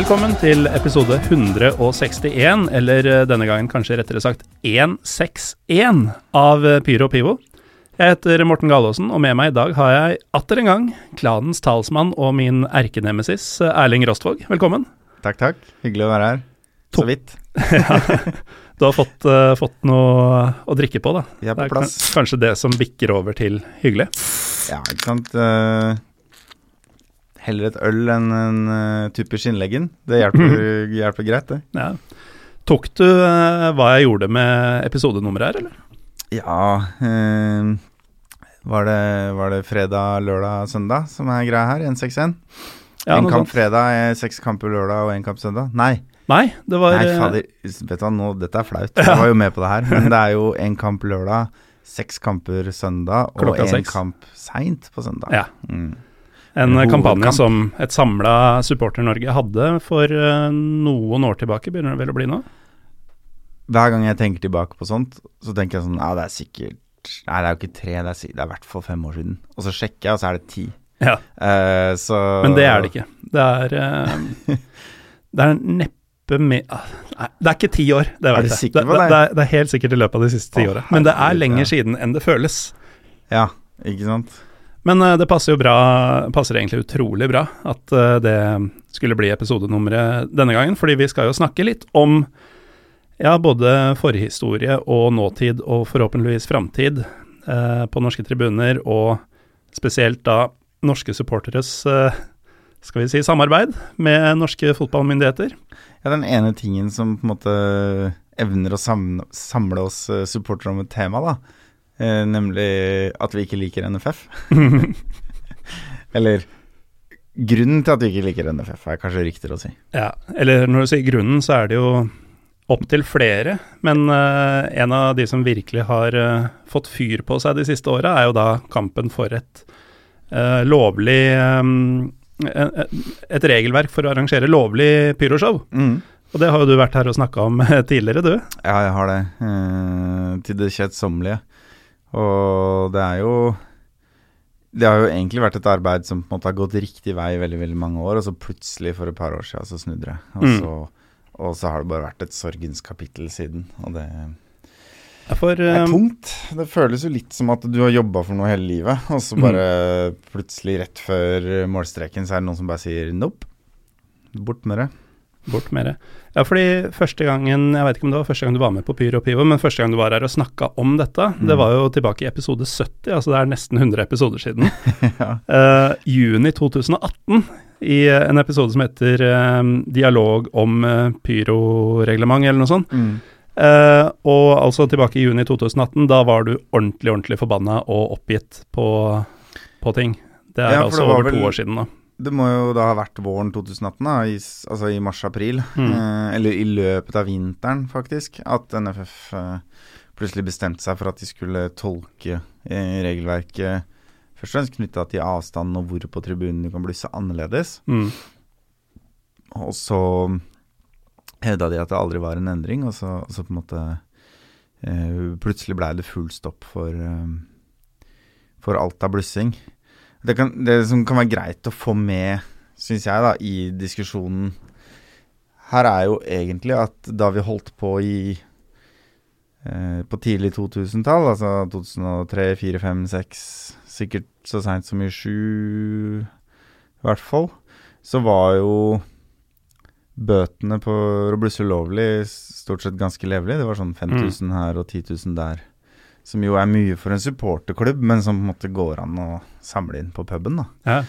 Velkommen til episode 161, eller eh, denne gangen kanskje rettere sagt 161 av eh, Pyro Pivo. Jeg heter Morten Galaasen, og med meg i dag har jeg atter en gang klanens talsmann og min erkenemesis eh, Erling Rostvåg. Velkommen. Takk, takk. Hyggelig å være her. Så vidt. Du har fått, uh, fått noe å drikke på, da. Vi er på plass. Det plass. kanskje det som bikker over til hyggelig. Ja, ikke sant. Eh, heller et øl enn en uh, type skinnleggen. Det hjelper, hjelper greit, det. Ja. Tok du uh, hva jeg gjorde med episodenummeret her, eller? Ja eh, var, det, var det fredag, lørdag, søndag som er greia her? 161? Ja, en kamp sant? fredag, seks kamper lørdag og én kamp søndag? Nei. Nei, det var Nei, fader. Vet du hva, nå, dette er flaut. Jeg var jo med på det her. Men det er jo én kamp lørdag, seks kamper søndag og én kamp seint på søndag. Ja. Mm. En kampanje som et samla Supporter-Norge hadde for eh, noen år tilbake, begynner det vel å bli nå? Hver gang jeg tenker tilbake på sånt, så tenker jeg sånn Ja, det er sikkert Nei, det er jo ikke tre, det er, det er i hvert fall fem år siden. Og så sjekker jeg, og så er det ti. Ja. Uh, så Men det er det ikke. Det er uh, Det er neppe med ah, Nei, det er ikke ti år, det vet jeg. det, det? det, det er helt sikkert i løpet av de siste ti åra. Men det er lenger siden enn det føles. Ja, ikke sant? Men eh, det passer jo bra Passer egentlig utrolig bra at eh, det skulle bli episodenummeret denne gangen, fordi vi skal jo snakke litt om ja, både forhistorie og nåtid, og forhåpentligvis framtid eh, på norske tribuner, og spesielt da norske supporteres eh, skal vi si samarbeid med norske fotballmyndigheter. Ja, den ene tingen som på en måte evner å samle, oss eh, supportere om et tema, da. Eh, nemlig at vi ikke liker NFF. Eller grunnen til at vi ikke liker NFF, er kanskje riktigere å si. Ja, eller når du sier grunnen, så er det jo opptil flere, men uh, en av de som virkelig har uh, fått fyr på seg de siste åra, er jo da kampen for et uh, lovlig um, Et regelverk for å arrangere lovlig pyroshow. Mm. Og det har jo du vært her og snakka om tidligere, du. Ja, jeg har det. Til det kjedsommelige. Og det er jo Det har jo egentlig vært et arbeid som på en måte har gått riktig vei i veldig veldig mange år, og så plutselig for et par år siden så snudde det. Og, Mm. så, og så har det bare vært et sorgens kapittel siden. Og det For er eh, tungt. Det føles jo litt som at du har jobba for noe hele livet, og så Mm. bare plutselig rett før målstreken så er det noen som bare sier nope. Bort med det. Bort det. Ja, fordi første gangen Jeg vet ikke om det var første gang du var med på Pyro og Pivo, men første gang du var her og snakka om dette, det Mm. var jo tilbake i episode 70, altså det er nesten 100 episoder siden. ja. uh, juni 2018, i eh, en episode som heter uh, 'Dialog om uh, pyroreglement', eller noe sånt. Mm. Uh, og altså tilbake i juni 2018, da var du ordentlig, ordentlig forbanna og oppgitt på, på ting. Det er Ja, altså det over to år siden nå. Det må jo da ha vært våren 2018, da, i, altså i mars-april. Mm. Eh, eller i løpet av vinteren, faktisk. At NFF eh, plutselig bestemte seg for at de skulle tolke eh, regelverket først og fremst knytta til avstanden og hvor på tribunen du kan blusse annerledes. Mm. Og så hevda de at det aldri var en endring, og så, og så på en måte eh, Plutselig blei det full stopp for, eh, for alt av blussing. Det, kan, det som kan være greit å få med, syns jeg, da, i diskusjonen her er jo egentlig at da vi holdt på i eh, På tidlig 2000-tall, altså 2003, 4, 5, 6, sikkert så seint som i 7 i hvert fall, så var jo bøtene på å ulovlig stort sett ganske levelig. Det var sånn 5000 her og 10 000 der. Som jo er mye for en supporterklubb, men som på en måte går an å samle inn på puben, da. Ja.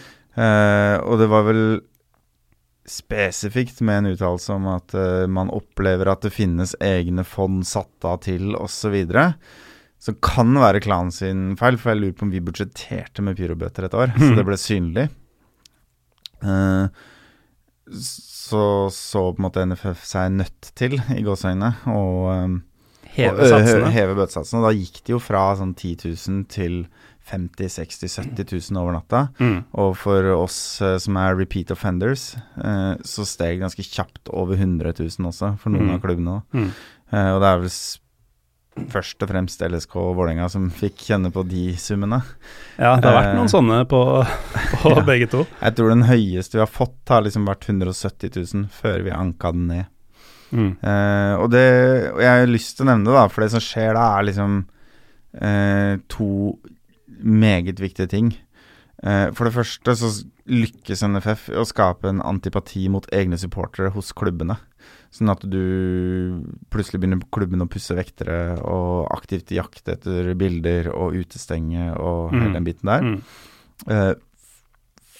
Eh, og det var vel spesifikt med en uttalelse om at eh, man opplever at det finnes egne fond satt av til osv. Som kan være klanen sin feil, for jeg lurer på om vi budsjetterte med pyrobøter et år, så det ble synlig. Eh, så så på en måte NFF seg nødt til, i gåseøynene, å Heve satsene. heve bøtesatsene. Og da gikk det jo fra sånn 10 000 til 50 60 70 000 over natta. Mm. Og for oss eh, som er repeat offenders, eh, så steg det ganske kjapt over 100 000 også, for noen Mm. av klubbene òg. Mm. og det er vel først og fremst LSK og Vålerenga som fikk kjenne på de summene. Ja, det har vært noen Eh, sånne på, på ja. begge to. Jeg tror den høyeste vi har fått, har liksom vært 170 000 før vi anka den ned. Mm. Eh, og, det, og jeg har lyst til å nevne det, da, for det som skjer da, er liksom uh, to meget viktige ting. Uh, for det første så lykkes NFF i å skape en antipati mot egne supportere hos klubbene. Sånn at du plutselig begynner klubben å pusse vektere og aktivt jakte etter bilder og utestenge og Mm. hele den biten der. Mm.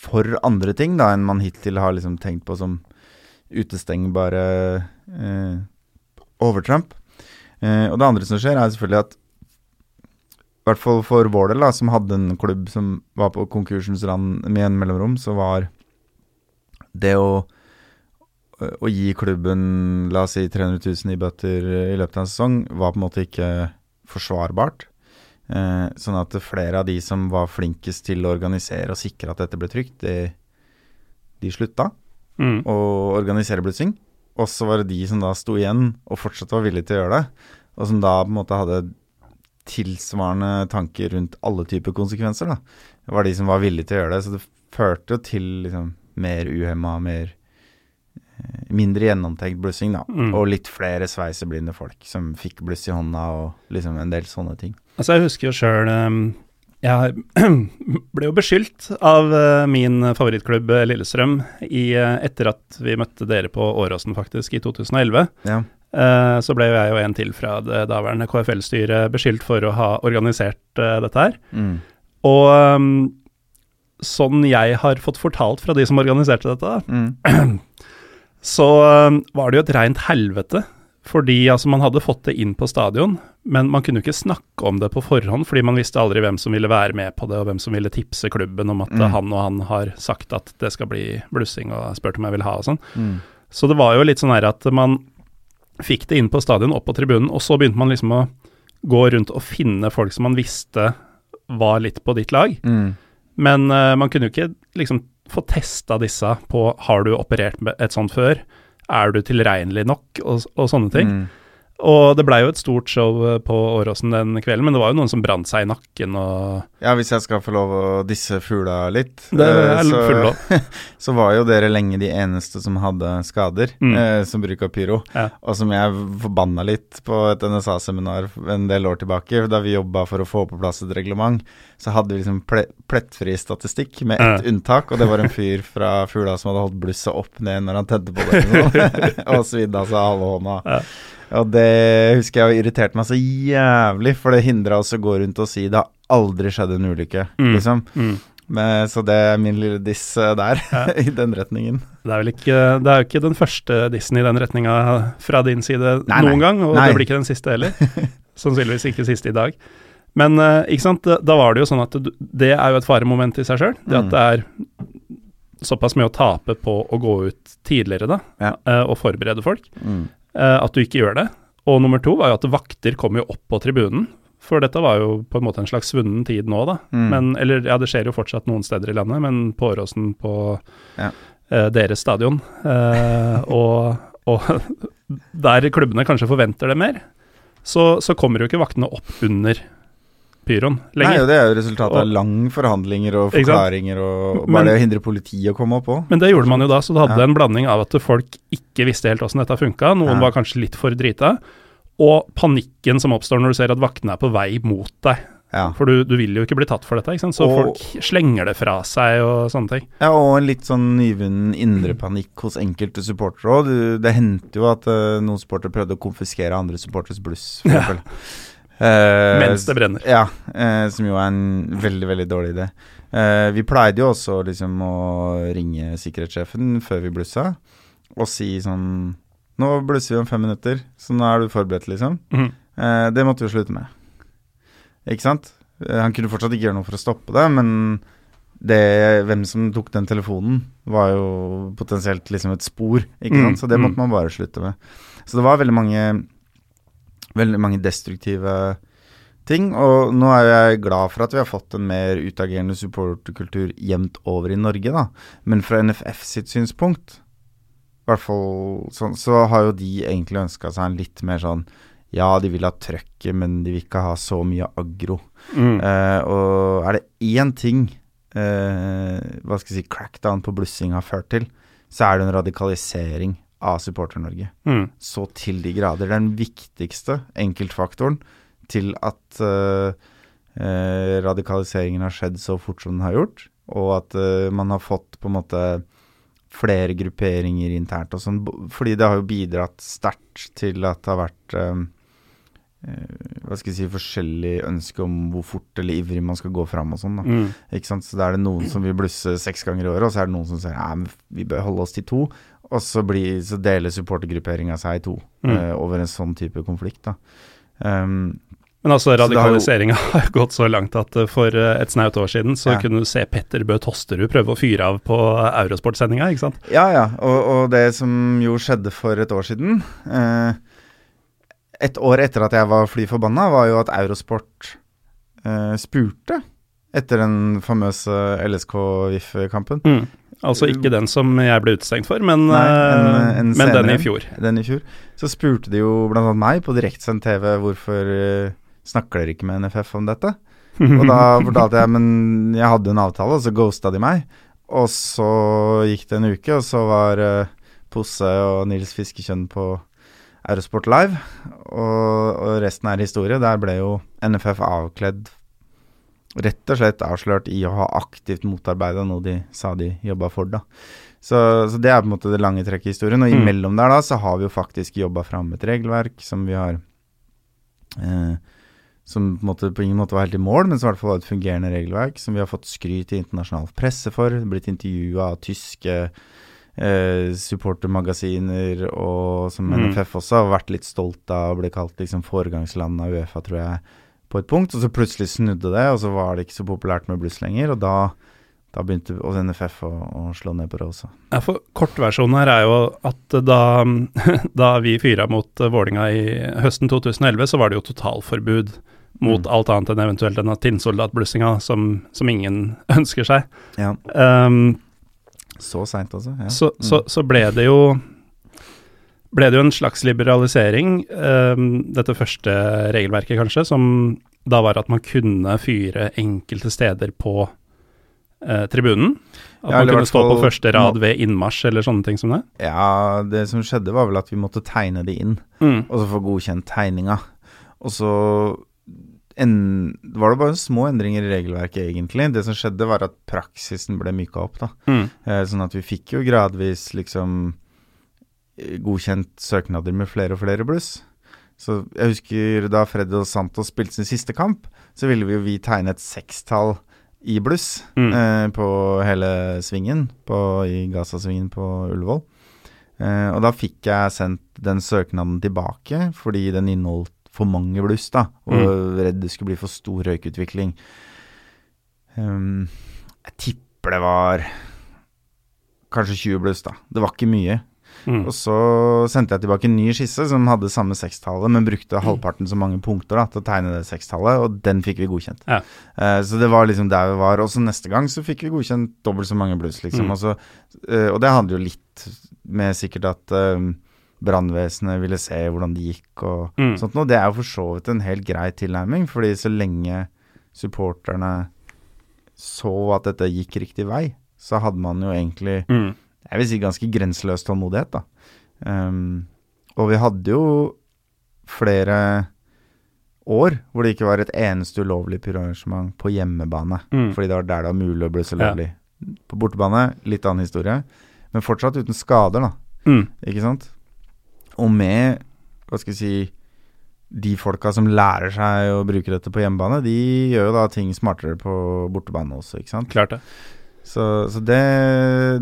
For andre ting da enn man hittil har liksom tenkt på som utestengbare eh, overtramp. Eh, og det andre som skjer, er selvfølgelig at i hvert fall for vår del, da, som hadde en klubb som var på konkursens rand med en mellomrom, så var det å å gi klubben la oss si 300 000 i bøtter i løpet av en sesong, var på en måte ikke forsvarbart. Eh, sånn at flere av de som var flinkest til å organisere og sikre at dette ble trygt, de, de slutta Mm. og organisere blussing. Og så var det de som da sto igjen og fortsatt var villige til å gjøre det, og som da på en måte hadde tilsvarende tanker rundt alle typer konsekvenser. da. Det var de som var villige til å gjøre det, så det førte jo til liksom mer uhemma, mer eh, mindre gjennomtenkt blussing, da. Mm. Og litt flere sveiseblinde folk som fikk bluss i hånda og liksom en del sånne ting. Altså, jeg husker jo sjøl Jeg ble jo beskyldt av eh, min favorittklubb eh, Lillestrøm i, eh, etter at vi møtte dere på Åråsen, faktisk, i 2011. Ja. Så ble jo jeg og en til fra det daværende KFL-styret beskyldt for å ha organisert dette her. Mm. Og ehm, sånn jeg har fått fortalt fra de som organiserte dette, Mm. så ehm, var det jo et rent helvete. Fordi altså, man hadde fått det inn på stadion, men man kunne ikke snakke om det på forhånd, fordi man visste aldri hvem som ville være med på det, og hvem som ville tipse klubben om at Mm. han og han har sagt at det skal bli blussing, og spurt om jeg vil ha og sånn. Mm. Så det var jo litt sånn her at man fikk det inn på stadion, opp på tribunen, og så begynte man liksom å gå rundt og finne folk som man visste var litt på ditt lag. Mm. Men uh, man kunne jo ikke liksom få testa disse på har du operert med et sånt før, er du tilregnelig nok, og, og sånne ting. Mm. Og det blei jo et stort show eh, på Åråsen den kvelden, men det var jo noen som brant seg i nakken og Ja, hvis jeg skal få lov å disse fugla litt, eh, så, så var jo dere lenge de eneste som hadde skader Mm. eh, som bruk av pyro. Ja. Og som jeg forbanna litt på et NSA-seminar en del år tilbake, da vi jobba for å få på plass et reglement. Så hadde vi liksom ple plettfri statistikk med ett Ja. unntak, og det var en fyr fra Fugla som hadde holdt blusset opp ned når han tente på det, og sånn. og svidd av seg halve hånda. Ja. Og det husker jeg irriterte meg så jævlig, for det hindra oss å gå rundt og si det har aldri skjedd en ulykke, Mm. liksom. mm. Men, så det er min lille diss eh, der, Ja. i den retningen. Det er vel ikke Det er ikke den første dissen i den retninga fra din side Nei, noen nei. gang, og Nei. det blir ikke den siste heller. Sannsynligvis ikke siste i dag. Men eh, ikke sant, da, var det jo sånn at det er jo et faremoment i seg sjøl. Det at Mm. det er såpass mye å tape på å gå ut tidligere, da, Ja. eh, og forberede folk, Mm. Eh, at du ikke gjør det. Og nummer to var jo at vakter kom jo opp på tribunen. For dette var jo på en måte en slags svunnen tid nå, da. Mm. Men, eller ja, det skjer jo fortsatt noen steder i landet, men på Åråsen på Ja. eh, deres stadion. Eh, og, og der klubbene kanskje forventer det mer, så, så kommer jo ikke vaktene opp under pyroen Nei, lenger. og det er jo resultatet av Og- lang forhandlinger og forklaringer og Men- bare det å hindre politiet å komme opp òg. Men det gjorde man jo da, så du hadde Ja. en blanding av at folk ikke visste helt åssen dette funka, noen Ja. var kanskje litt for drita, og panikken som oppstår når du ser at vaktene er på vei mot deg. Ja. For du, du vil jo ikke bli tatt for dette, ikke sant? så Og- folk slenger det fra seg og sånne ting. ja, og en litt sånn nyvunnen indre panikk hos enkelte supportere òg. Det hendte jo at uh, noen supportere prøvde å konfiskere andre supporters bluss, for eksempel. Mens det brenner. Ja, eh, som jo er en veldig, veldig dårlig idé. Eh, vi pleide jo også liksom å ringe sikkerhetssjefen før vi blussa, og si sånn Nå blusser vi om fem minutter, så nå er du forberedt, liksom. Mm. Eh, det måtte vi slutte med. Ikke sant? Eh, han kunne fortsatt ikke gjøre noe for å stoppe det, men det, hvem som tok den telefonen, var jo potensielt liksom et spor, ikke Mm, sant? Så det måtte mm. man bare slutte med. Så det var veldig mange Veldig mange destruktive ting, og nå er jeg glad for at vi har fått en mer utagerende supporterkultur jevnt over i Norge, da. Men fra NFF sitt synspunkt, i hvert fall sånn, så har jo de egentlig ønska seg en litt mer sånn Ja, de vil ha trøkket, men de vil ikke ha så mye aggro. Mm. Eh, og er det én ting eh, hva skal jeg si, crackdown på blussing har ført til, så er det en radikalisering av Supporter-Norge. Mm. Så til de grader. Er den viktigste enkeltfaktoren til at uh, uh, radikaliseringen har skjedd så fort som den har gjort, og at uh, man har fått på en måte flere grupperinger internt og sånn, fordi det har jo bidratt sterkt til at det har vært hva skal jeg si, forskjellig ønske om hvor fort eller ivrig man skal gå fram og sånn. da. Mm. Ikke sant? Så da er det noen som vil blusse seks ganger i året, og så er det noen som sier nei, men vi bør holde oss til to. Og så, blir, så deler supportergrupperinga seg i to Mm. uh, over en sånn type konflikt. da. Um, Men altså, radikaliseringa har jo gått så langt at eh, for eh, et snaut år siden så Ja. kunne du se Petter Bø Tosterud prøve å fyre av på Eurosport-sendinga, ikke sant? ja, ja. Og, og det som jo skjedde for et år siden eh, Et år etter at jeg var fly forbanna, var jo at Eurosport eh, spurte etter den famøse LSK-VIF-kampen. Mm. Altså ikke den som jeg ble utestengt for, men, Nei, en- eh, en men den i fjor. Den i fjor. Så spurte de jo annet meg på direktsendt TV hvorfor eh, snakker dere ikke med NFF om dette? Og da fortalte jeg men jeg hadde en avtale, og så ghosta de meg. Og så gikk det en uke, og så var uh, Posse og Nils Fiskekjønn på Eurosport Live. Og, og resten er historie. Der ble jo NFF avkledd Rett og slett avslørt i å ha aktivt motarbeida noe de sa de jobba for, da. Så, så det er på en måte det lange trekket i historien. Og Mm. imellom der da, så har vi jo faktisk jobba fram et regelverk som vi har eh, Som på, en måte, på ingen måte var helt i mål, men som i hvert fall var et fungerende regelverk. Som vi har fått skryt i internasjonal presse for. Blitt intervjua av tyske eh, supportermagasiner, og som Mm. NFF også har vært litt stolt av. Ble kalt liksom foregangsland av Uefa, tror jeg, på et punkt. Og så plutselig snudde det, og så var det ikke så populært med bluss lenger. Og da, da begynte også NFF å, å slå ned på det også. Ja, for Kortversjonen her er jo at da, da vi fyra mot Vålinga i høsten 2011, så var det jo totalforbud mot Mm. alt annet enn eventuelt denne tinnsoldatblussinga som, som ingen ønsker seg. Ja, Um, Så seint, altså. Ja. så, Mm. så, så ble det jo ble det jo en slags liberalisering, um, dette første regelverket kanskje, som da var at man kunne fyre enkelte steder på eh, tribunen. At Ja, man kunne stå på første rad ved innmarsj eller sånne ting som det. ja, det som skjedde, var vel at vi måtte tegne det inn, Mm. og så få godkjent tegninga. Og så en, var det bare små endringer i regelverket, egentlig. Det som skjedde, var at praksisen ble myka opp, da. Mm. Eh, sånn at vi fikk jo gradvis liksom godkjent søknader med flere og flere bluss. Så jeg husker da Fred og Santos spilte sin siste kamp, så ville vi jo vi tegne et sekstall i bluss Mm. eh, på hele svingen, på, i Gaza-svingen på Ullevål. Eh, og da fikk jeg sendt den søknaden tilbake, fordi den inneholdt for mange bluss, da, og Mm. redd det skulle bli for stor røykutvikling. Um, jeg tipper det var kanskje 20 bluss, da. Det var ikke mye. Mm. Og så sendte jeg tilbake en ny skisse som hadde samme sekstallet, men brukte halvparten så mange punkter da, til å tegne det sekstallet, og den fikk vi godkjent. Ja. Uh, så det var liksom der vi var. Og så neste gang så fikk vi godkjent dobbelt så mange bluss, liksom. Mm. Og, så, uh, og det handler jo litt med sikkert at uh, brannvesenet ville se hvordan det gikk og Mm. sånt noe. Det er jo for så vidt en helt grei tilnærming, fordi så lenge supporterne så at dette gikk riktig vei, så hadde man jo egentlig Mm. Jeg vil si ganske grenseløs tålmodighet, da. Um, og vi hadde jo flere år hvor det ikke var et eneste ulovlig pyroarrangement på hjemmebane. Mm. Fordi det var der det var mulig å bli så lovlig. På bortebane, litt annen historie. Men fortsatt uten skader, da. Mm. Ikke sant? Og med, hva skal jeg si De folka som lærer seg å bruke dette på hjemmebane, de gjør jo da ting smartere på bortebane også, ikke sant? Klart det. Så, så det,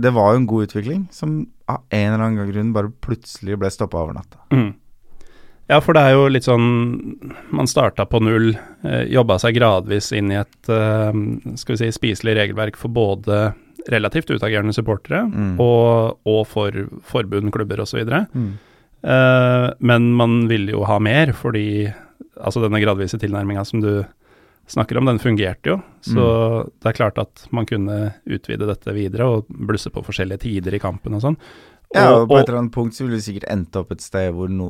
det var jo en god utvikling, som av en eller annen grunn bare plutselig ble stoppa over natta. Mm. Ja, for det er jo litt sånn Man starta på null, eh, jobba seg gradvis inn i et eh, skal vi si, spiselig regelverk for både relativt utagerende supportere Mm. og, og for forbund, klubber osv. Mm. Eh, men man ville jo ha mer, fordi altså denne gradvise tilnærminga som du snakker om, den fungerte jo. Så det er klart at man kunne utvide dette videre og blusse på forskjellige tider i kampen og sånn. Ja, og på et eller annet punkt så ville vi sikkert endt opp et sted hvor, no,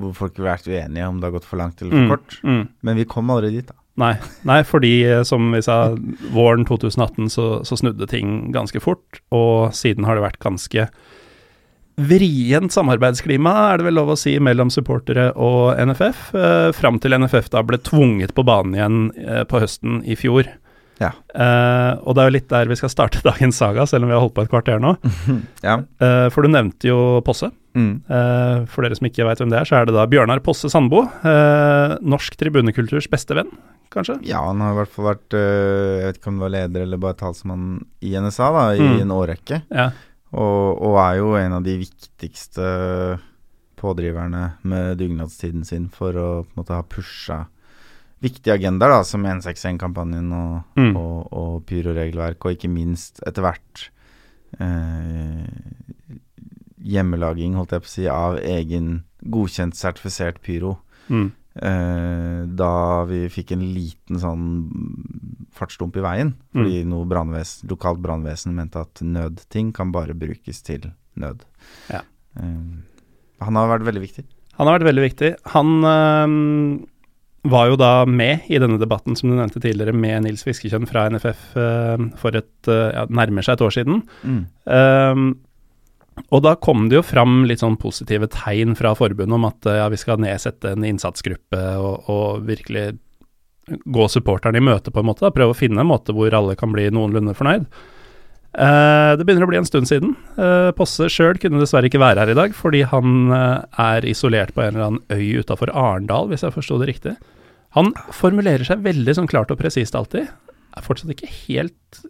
hvor folk ville vært uenige om det har gått for langt eller for Mm, kort. mm. Men vi kom aldri dit, da. Nei, nei, fordi eh, som vi sa, våren 2018 så, så snudde ting ganske fort, og siden har det vært ganske vrient samarbeidsklima, er det vel lov å si, mellom supportere og NFF, eh, fram til NFF da ble tvunget på banen igjen eh, på høsten i fjor. Ja. Eh, og det er jo litt der vi skal starte dagens saga, selv om vi har holdt på et kvarter nå. ja. Eh, for du nevnte jo Posse. Mm. Eh, for dere som ikke veit hvem det er, så er det da Bjørnar Posse Sandbo. eh, norsk tribunekulturs beste venn, kanskje? Ja, han har i hvert fall vært øh, Jeg vet ikke om det var leder eller bare talsmann i NSA da, i Mm. en årrekke. Ja. Og, og er jo en av de viktigste pådriverne med dugnadstiden sin for å på en måte ha pusha viktige agendaer, da, som 161-kampanjen og, Mm. og, og pyroregelverk, og ikke minst etter hvert eh, hjemmelaging, holdt jeg på å si, av egen godkjent, sertifisert pyro. Mm. Eh, da vi fikk en liten sånn fartsdump i veien, fordi noe brannvesen, lokalt brannvesen mente at nødting kan bare brukes til nød. Ja. Eh, han har vært veldig viktig. Han har vært veldig viktig. Han øh, var jo da med i denne debatten som du nevnte tidligere, med Nils Fiskekjønn fra NFF øh, for et øh, ja, nærmer seg et år siden. Ehm, og da kom det jo fram litt sånn positive tegn fra forbundet om at ja, vi skal nedsette en innsatsgruppe og, og virkelig gå supporterne i møte, på en måte. Da. Prøve å finne en måte hvor alle kan bli noenlunde fornøyd. Eh, det begynner å bli en stund siden. Eh, Posse sjøl kunne dessverre ikke være her i dag, fordi han eh, er isolert på en eller annen øy utafor Arendal, hvis jeg forsto det riktig. Han formulerer seg veldig sånn klart og presist alltid. Er fortsatt ikke helt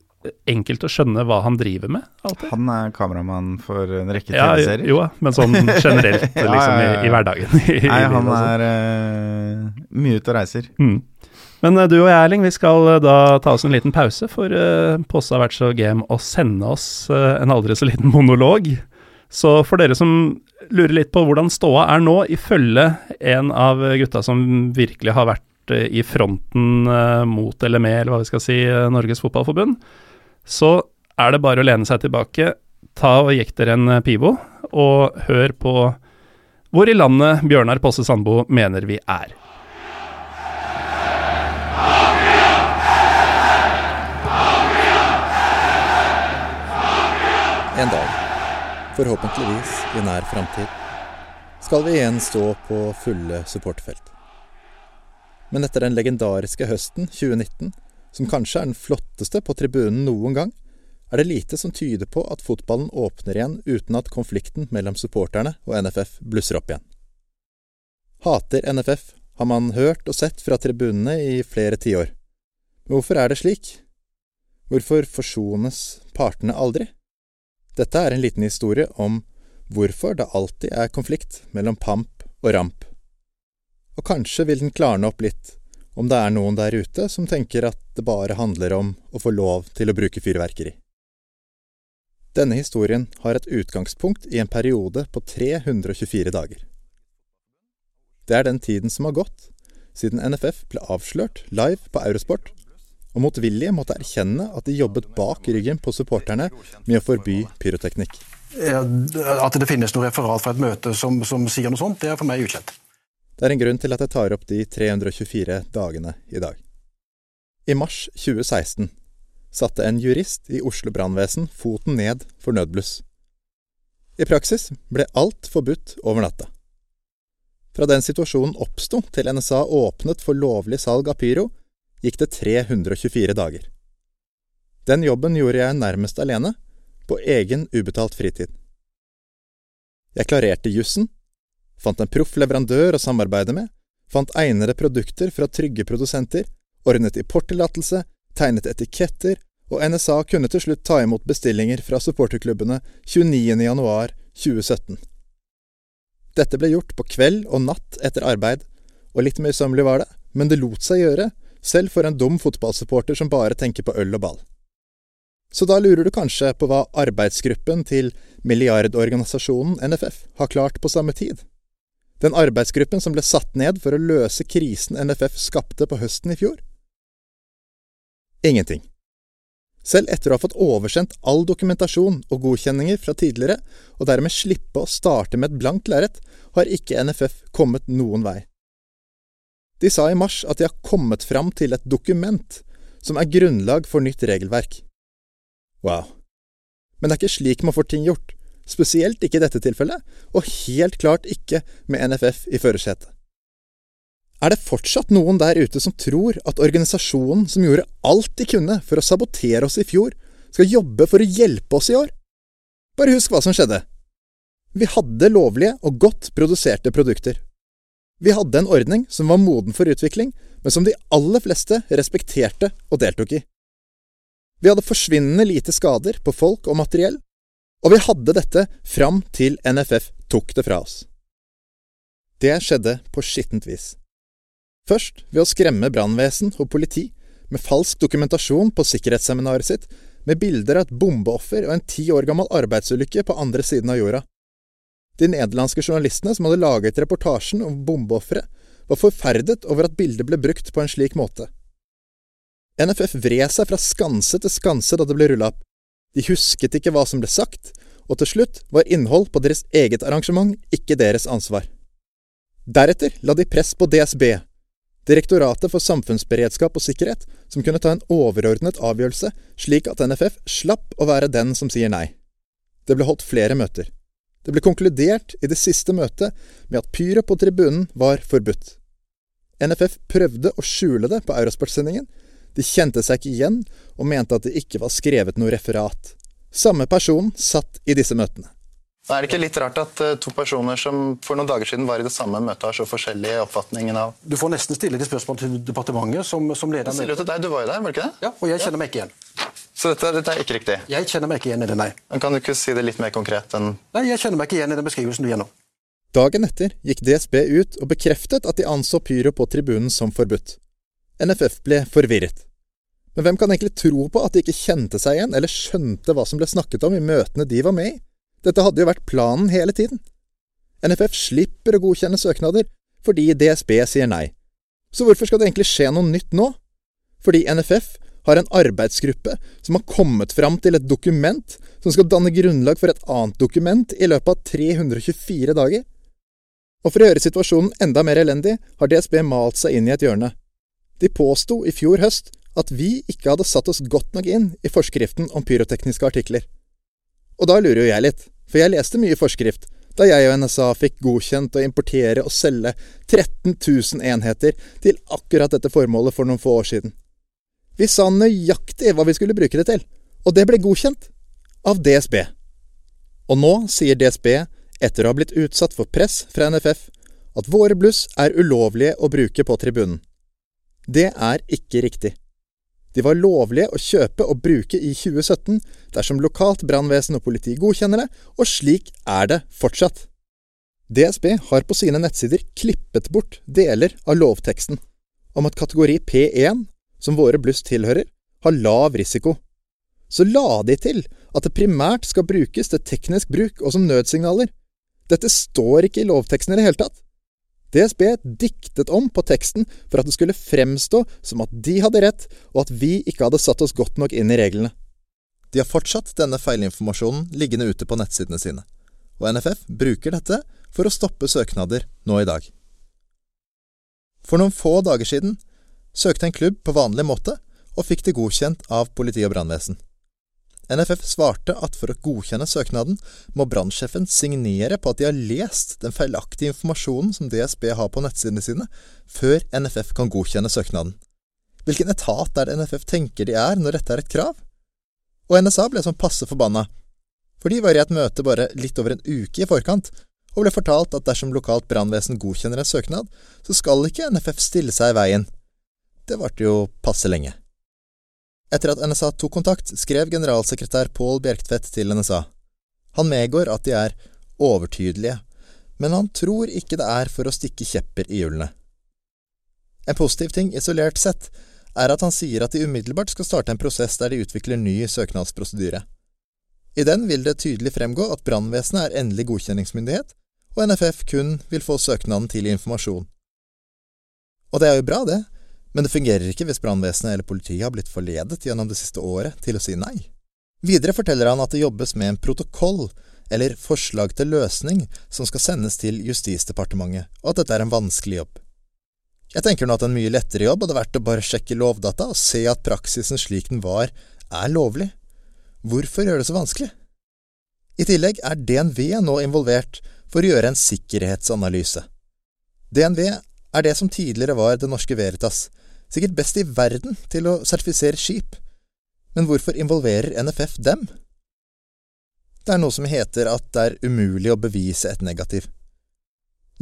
enkelt å skjønne hva han driver med, alltid. Han er kameramann for en rekke Ja, TV-serier. jo, men sånn generelt, liksom, ja, ja, I, ja. i hverdagen. I, i Nei, han sånn. er uh, mye ute og reiser. Mm. Men eh, du og jeg, Erling, vi skal eh, da ta oss en liten pause, for uh, Posse har vært så game å sende oss en aldri så liten monolog. Så for dere som lurer litt på hvordan ståa er nå, ifølge en av gutta som virkelig har vært i fronten mot eller med, eller hva vi skal si, Norges Fotballforbund, så er det bare å lene seg tilbake, ta og jekk dere en eh, pivo, og hør på hvor i landet Bjørnar Posse Sandbo mener vi er. En dag, forhåpentligvis i nær framtid, skal vi igjen stå på fulle supportfelt. Men etter den legendariske høsten 2019, som kanskje er den flotteste på tribunen noen gang, er det lite som tyder på at fotballen åpner igjen uten at konflikten mellom supporterne og NFF blusser opp igjen. Hater NFF har man hørt og sett fra tribunene i flere tiår. Men hvorfor er det slik? Hvorfor forsones partene aldri? Dette er en liten historie om hvorfor det alltid er konflikt mellom pamp og ramp. Og kanskje vil den klarne opp litt om det er noen der ute som tenker at det bare handler om å få lov til å bruke fyrverkeri. Denne historien har et utgangspunkt i en periode på 324 dager. Det er den tiden som har gått siden NFF ble avslørt live på Eurosport, og motvillige måtte erkjenne at de jobbet bak ryggen på supporterne med å forby pyroteknikk. At det finnes noe referat fra et møte som, som sier noe sånt, det er for meg ukjent. Det er en grunn til at jeg tar opp de 324 dagene i dag. I mars 2016 satte en jurist i Oslo brannvesen foten ned for nødbluss. I praksis ble alt forbudt over natta. Fra den situasjonen oppsto til NSA åpnet for lovlig salg av pyro, gikk det 324 dager. Den jobben gjorde jeg nærmest alene, på egen ubetalt fritid. Jeg klarerte jussen, fant en proff leverandør å samarbeide med, fant egnede produkter fra trygge produsenter, ordnet importtillatelse, tegnet etiketter, og NSA kunne til slutt ta imot bestillinger fra supporterklubbene 29.1.2017. Dette ble gjort på kveld og natt etter arbeid, og litt møysommelig var det, men det lot seg gjøre, selv for en dum fotballsupporter som bare tenker på øl og ball. Så da lurer du kanskje på hva arbeidsgruppen til milliardorganisasjonen NFF har klart på samme tid? Den arbeidsgruppen som ble satt ned for å løse krisen NFF skapte på høsten i fjor? Ingenting. Selv etter å ha fått oversendt all dokumentasjon og godkjenninger fra tidligere, og dermed slippe å starte med et blankt lerret, har ikke NFF kommet noen vei. De sa i mars at de har kommet fram til et dokument som er grunnlag for nytt regelverk. Wow. Men det er ikke slik man får ting gjort, spesielt ikke i dette tilfellet, og helt klart ikke med NFF i førersetet. Er det fortsatt noen der ute som tror at organisasjonen som gjorde alt de kunne for å sabotere oss i fjor, skal jobbe for å hjelpe oss i år? Bare husk hva som skjedde. Vi hadde lovlige og godt produserte produkter. Vi hadde en ordning som var moden for utvikling, men som de aller fleste respekterte og deltok i. Vi hadde forsvinnende lite skader på folk og materiell, og vi hadde dette fram til NFF tok det fra oss. Det skjedde på skittent vis. Først ved å skremme brannvesen og politi med falsk dokumentasjon på sikkerhetsseminaret sitt, med bilder av et bombeoffer og en ti år gammel arbeidsulykke på andre siden av jorda. De nederlandske journalistene som hadde laget reportasjen om bombeofferet, var forferdet over at bildet ble brukt på en slik måte. NFF vred seg fra skanse til skanse da det ble rulla opp. De husket ikke hva som ble sagt, og til slutt var innhold på deres eget arrangement ikke deres ansvar. Deretter la de press på DSB, Direktoratet for samfunnsberedskap og sikkerhet, som kunne ta en overordnet avgjørelse, slik at NFF slapp å være den som sier nei. Det ble holdt flere møter. Det ble konkludert i det siste møtet med at pyret på tribunen var forbudt. NFF prøvde å skjule det på Eurosport-sendingen. De kjente seg ikke igjen, og mente at det ikke var skrevet noe referat. Samme person satt i disse møtene. Er det ikke litt rart at uh, to personer som for noen dager siden var i det samme møtet, har så forskjellig oppfatning av Du får nesten stille de spørsmål til departementet som, som leder Jeg til deg, Du var jo der, var det ikke det? Ja, og jeg kjenner meg ikke igjen. Så dette, dette, er ikke riktig? Jeg kjenner meg ikke igjen i det, nei. Men Kan du ikke si det litt mer konkret enn Nei, jeg kjenner meg ikke igjen i den beskrivelsen du gir nå. Dagen etter gikk DSB ut og bekreftet at de anså pyro på tribunen som forbudt. NFF ble forvirret. Men hvem kan egentlig tro på at de ikke kjente seg igjen, eller skjønte hva som ble snakket om i møtene de var med i? Dette hadde jo vært planen hele tiden. NFF slipper å godkjenne søknader fordi DSB sier nei. Så hvorfor skal det egentlig skje noe nytt nå? Fordi NFF har en arbeidsgruppe som har kommet fram til et dokument som skal danne grunnlag for et annet dokument i løpet av 324 dager. Og for å gjøre situasjonen enda mer elendig, har DSB malt seg inn i et hjørne. De påsto i fjor høst at vi ikke hadde satt oss godt nok inn i forskriften om pyrotekniske artikler. Og da lurer jo jeg litt. For jeg leste mye forskrift da jeg og NSA fikk godkjent å importere og selge 13 000 enheter til akkurat dette formålet for noen få år siden. Vi sa nøyaktig hva vi skulle bruke det til, og det ble godkjent. Av DSB. Og nå sier DSB, etter å ha blitt utsatt for press fra NFF, at våre bluss er ulovlige å bruke på tribunen. Det er ikke riktig. De var lovlige å kjøpe og bruke i 2017 dersom lokalt brannvesen og politi godkjenner det, og slik er det fortsatt. DSB har på sine nettsider klippet bort deler av lovteksten om at kategori P1, som våre bluss tilhører, har lav risiko. Så la de til at det primært skal brukes til teknisk bruk og som nødsignaler. Dette står ikke i lovteksten i det hele tatt. DSB diktet om på teksten for at det skulle fremstå som at de hadde rett, og at vi ikke hadde satt oss godt nok inn i reglene. De har fortsatt denne feilinformasjonen liggende ute på nettsidene sine, og NFF bruker dette for å stoppe søknader nå i dag. For noen få dager siden søkte en klubb på vanlig måte og fikk det godkjent av politi og brannvesen. NFF svarte at for å godkjenne søknaden må brannsjefen signere på at de har lest den feilaktige informasjonen som DSB har på nettsidene sine, før NFF kan godkjenne søknaden. Hvilken etat er det NFF tenker de er når dette er et krav? Og NSA ble sånn passe forbanna, for de var i et møte bare litt over en uke i forkant, og ble fortalt at dersom lokalt brannvesen godkjenner en søknad, så skal ikke NFF stille seg i veien. Det varte jo passe lenge. Etter at NSA tok kontakt, skrev generalsekretær Pål Bjerktvedt til NSA. Han medgår at de er overtydelige, men han tror ikke det er for å stikke kjepper i hjulene. En positiv ting isolert sett er at han sier at de umiddelbart skal starte en prosess der de utvikler ny søknadsprosedyre. I den vil det tydelig fremgå at brannvesenet er endelig godkjenningsmyndighet, og NFF kun vil få søknaden til informasjon. Og det er jo bra, det, Men det fungerer ikke hvis brannvesenet eller politiet har blitt forledet gjennom det siste året til å si nei. Videre forteller han at det jobbes med en protokoll, eller forslag til løsning, som skal sendes til Justisdepartementet, og at dette er en vanskelig jobb. Jeg tenker nå at en mye lettere jobb hadde vært å bare sjekke lovdata og se at praksisen slik den var, er lovlig. Hvorfor gjøre det så vanskelig? I tillegg er DNV nå involvert for å gjøre en sikkerhetsanalyse. DNV er det som tidligere var Det Norske Veritas, sikkert best i verden til å sertifisere skip. Men hvorfor involverer NFF dem? Det er noe som heter at det er umulig å bevise et negativ.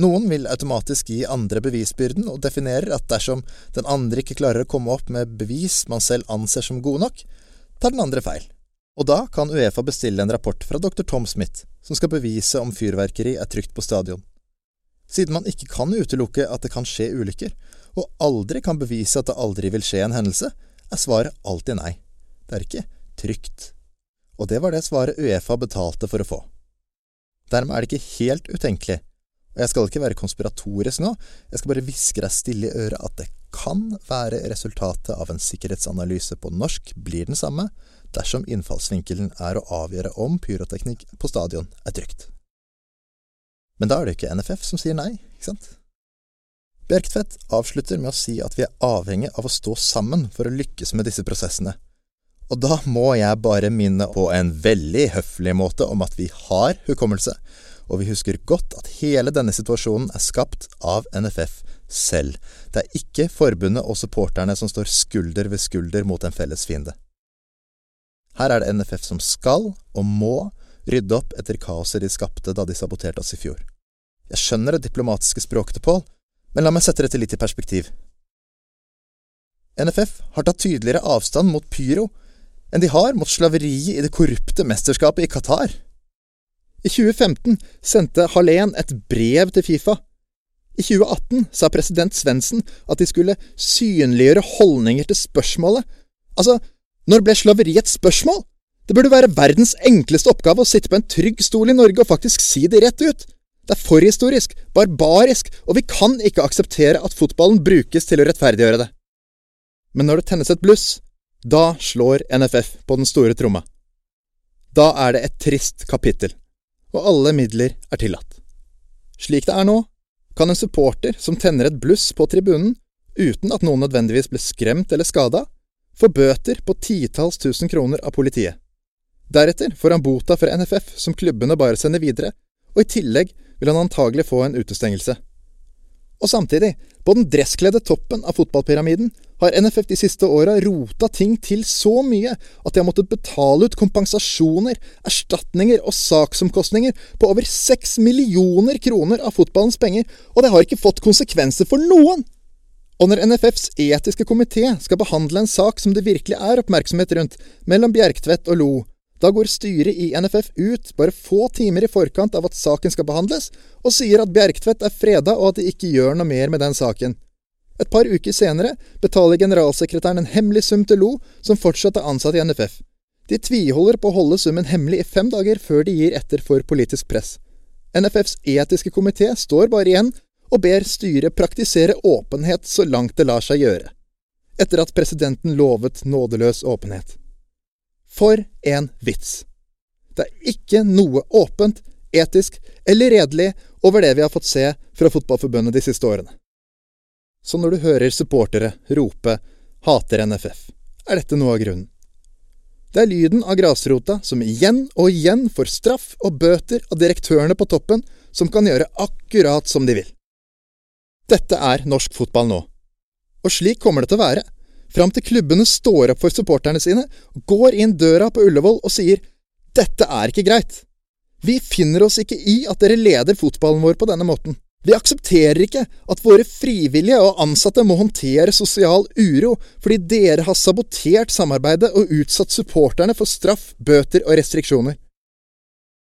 Noen vil automatisk gi andre bevisbyrden, og definerer at dersom den andre ikke klarer å komme opp med bevis man selv anser som gode nok, tar den andre feil. Og da kan Uefa bestille en rapport fra dr. Tom Smith, som skal bevise om fyrverkeri er trygt på stadion. Siden man ikke kan utelukke at det kan skje ulykker, og aldri kan bevise at det aldri vil skje en hendelse, er svaret alltid nei. Det er ikke trygt. Og det var det svaret Uefa betalte for å få. Dermed er det ikke helt utenkelig, og jeg skal ikke være konspiratorisk nå, jeg skal bare hviske deg stille i øret at det kan være resultatet av en sikkerhetsanalyse på norsk blir den samme, dersom innfallsvinkelen er å avgjøre om pyroteknikk på stadion er trygt. Men da er det ikke NFF som sier nei, ikke sant? Bjerktvedt avslutter med å si at vi er avhengig av å stå sammen for å lykkes med disse prosessene. Og da må jeg bare minne på en veldig høflig måte om at vi har hukommelse, og vi husker godt at hele denne situasjonen er skapt av NFF selv. Det er ikke forbundet og supporterne som står skulder ved skulder mot en felles fiende. Her er det NFF som skal, og må, rydde opp etter kaoset de skapte da de saboterte oss i fjor. Jeg skjønner det diplomatiske språket til Pål, men la meg sette dette litt i perspektiv. NFF har tatt tydeligere avstand mot pyro enn de har mot slaveriet i det korrupte mesterskapet i Qatar. I 2015 sendte Hallén et brev til Fifa. I 2018 sa president Svendsen at de skulle synliggjøre holdninger til spørsmålet. Altså, når ble slaveri et spørsmål? Det burde være verdens enkleste oppgave å sitte på en trygg stol i Norge og faktisk si det rett ut. Det er forhistorisk, barbarisk, og vi kan ikke akseptere at fotballen brukes til å rettferdiggjøre det. Men når det tennes et bluss, da slår NFF på den store tromma. Da er det et trist kapittel, og alle midler er tillatt. Slik det er nå, kan en supporter som tenner et bluss på tribunen, uten at noen nødvendigvis ble skremt eller skada, få bøter på titalls tusen kroner av politiet. Deretter får han bota fra NFF som klubbene bare sender videre, og i tillegg vil han antagelig få en utestengelse. Og samtidig, på den dresskledde toppen av fotballpyramiden har NFF de siste åra rota ting til så mye at de har måttet betale ut kompensasjoner, erstatninger og saksomkostninger på over seks millioner kroner av fotballens penger, og det har ikke fått konsekvenser for noen! Og når NFFs etiske komité skal behandle en sak som det virkelig er oppmerksomhet rundt, mellom Bjerktvedt og Lo, da går styret i NFF ut bare få timer i forkant av at saken skal behandles, og sier at Bjerktvedt er freda og at de ikke gjør noe mer med den saken. Et par uker senere betaler generalsekretæren en hemmelig sum til Lo, som fortsatt er ansatt i NFF. De tviholder på å holde summen hemmelig i fem dager før de gir etter for politisk press. NFFs etiske komité står bare igjen og ber styret praktisere åpenhet så langt det lar seg gjøre, etter at presidenten lovet nådeløs åpenhet. For en vits! Det er ikke noe åpent, etisk eller redelig over det vi har fått se fra Fotballforbundet de siste årene. Så når du hører supportere rope 'hater NFF', er dette noe av grunnen. Det er lyden av grasrota som igjen og igjen får straff og bøter av direktørene på toppen, som kan gjøre akkurat som de vil. Dette er norsk fotball nå. Og slik kommer det til å være fram til klubbene står opp for supporterne sine, går inn døra på Ullevål og sier dette er ikke greit. Vi finner oss ikke i at dere leder fotballen vår på denne måten. Vi aksepterer ikke at våre frivillige og ansatte må håndtere sosial uro fordi dere har sabotert samarbeidet og utsatt supporterne for straff, bøter og restriksjoner.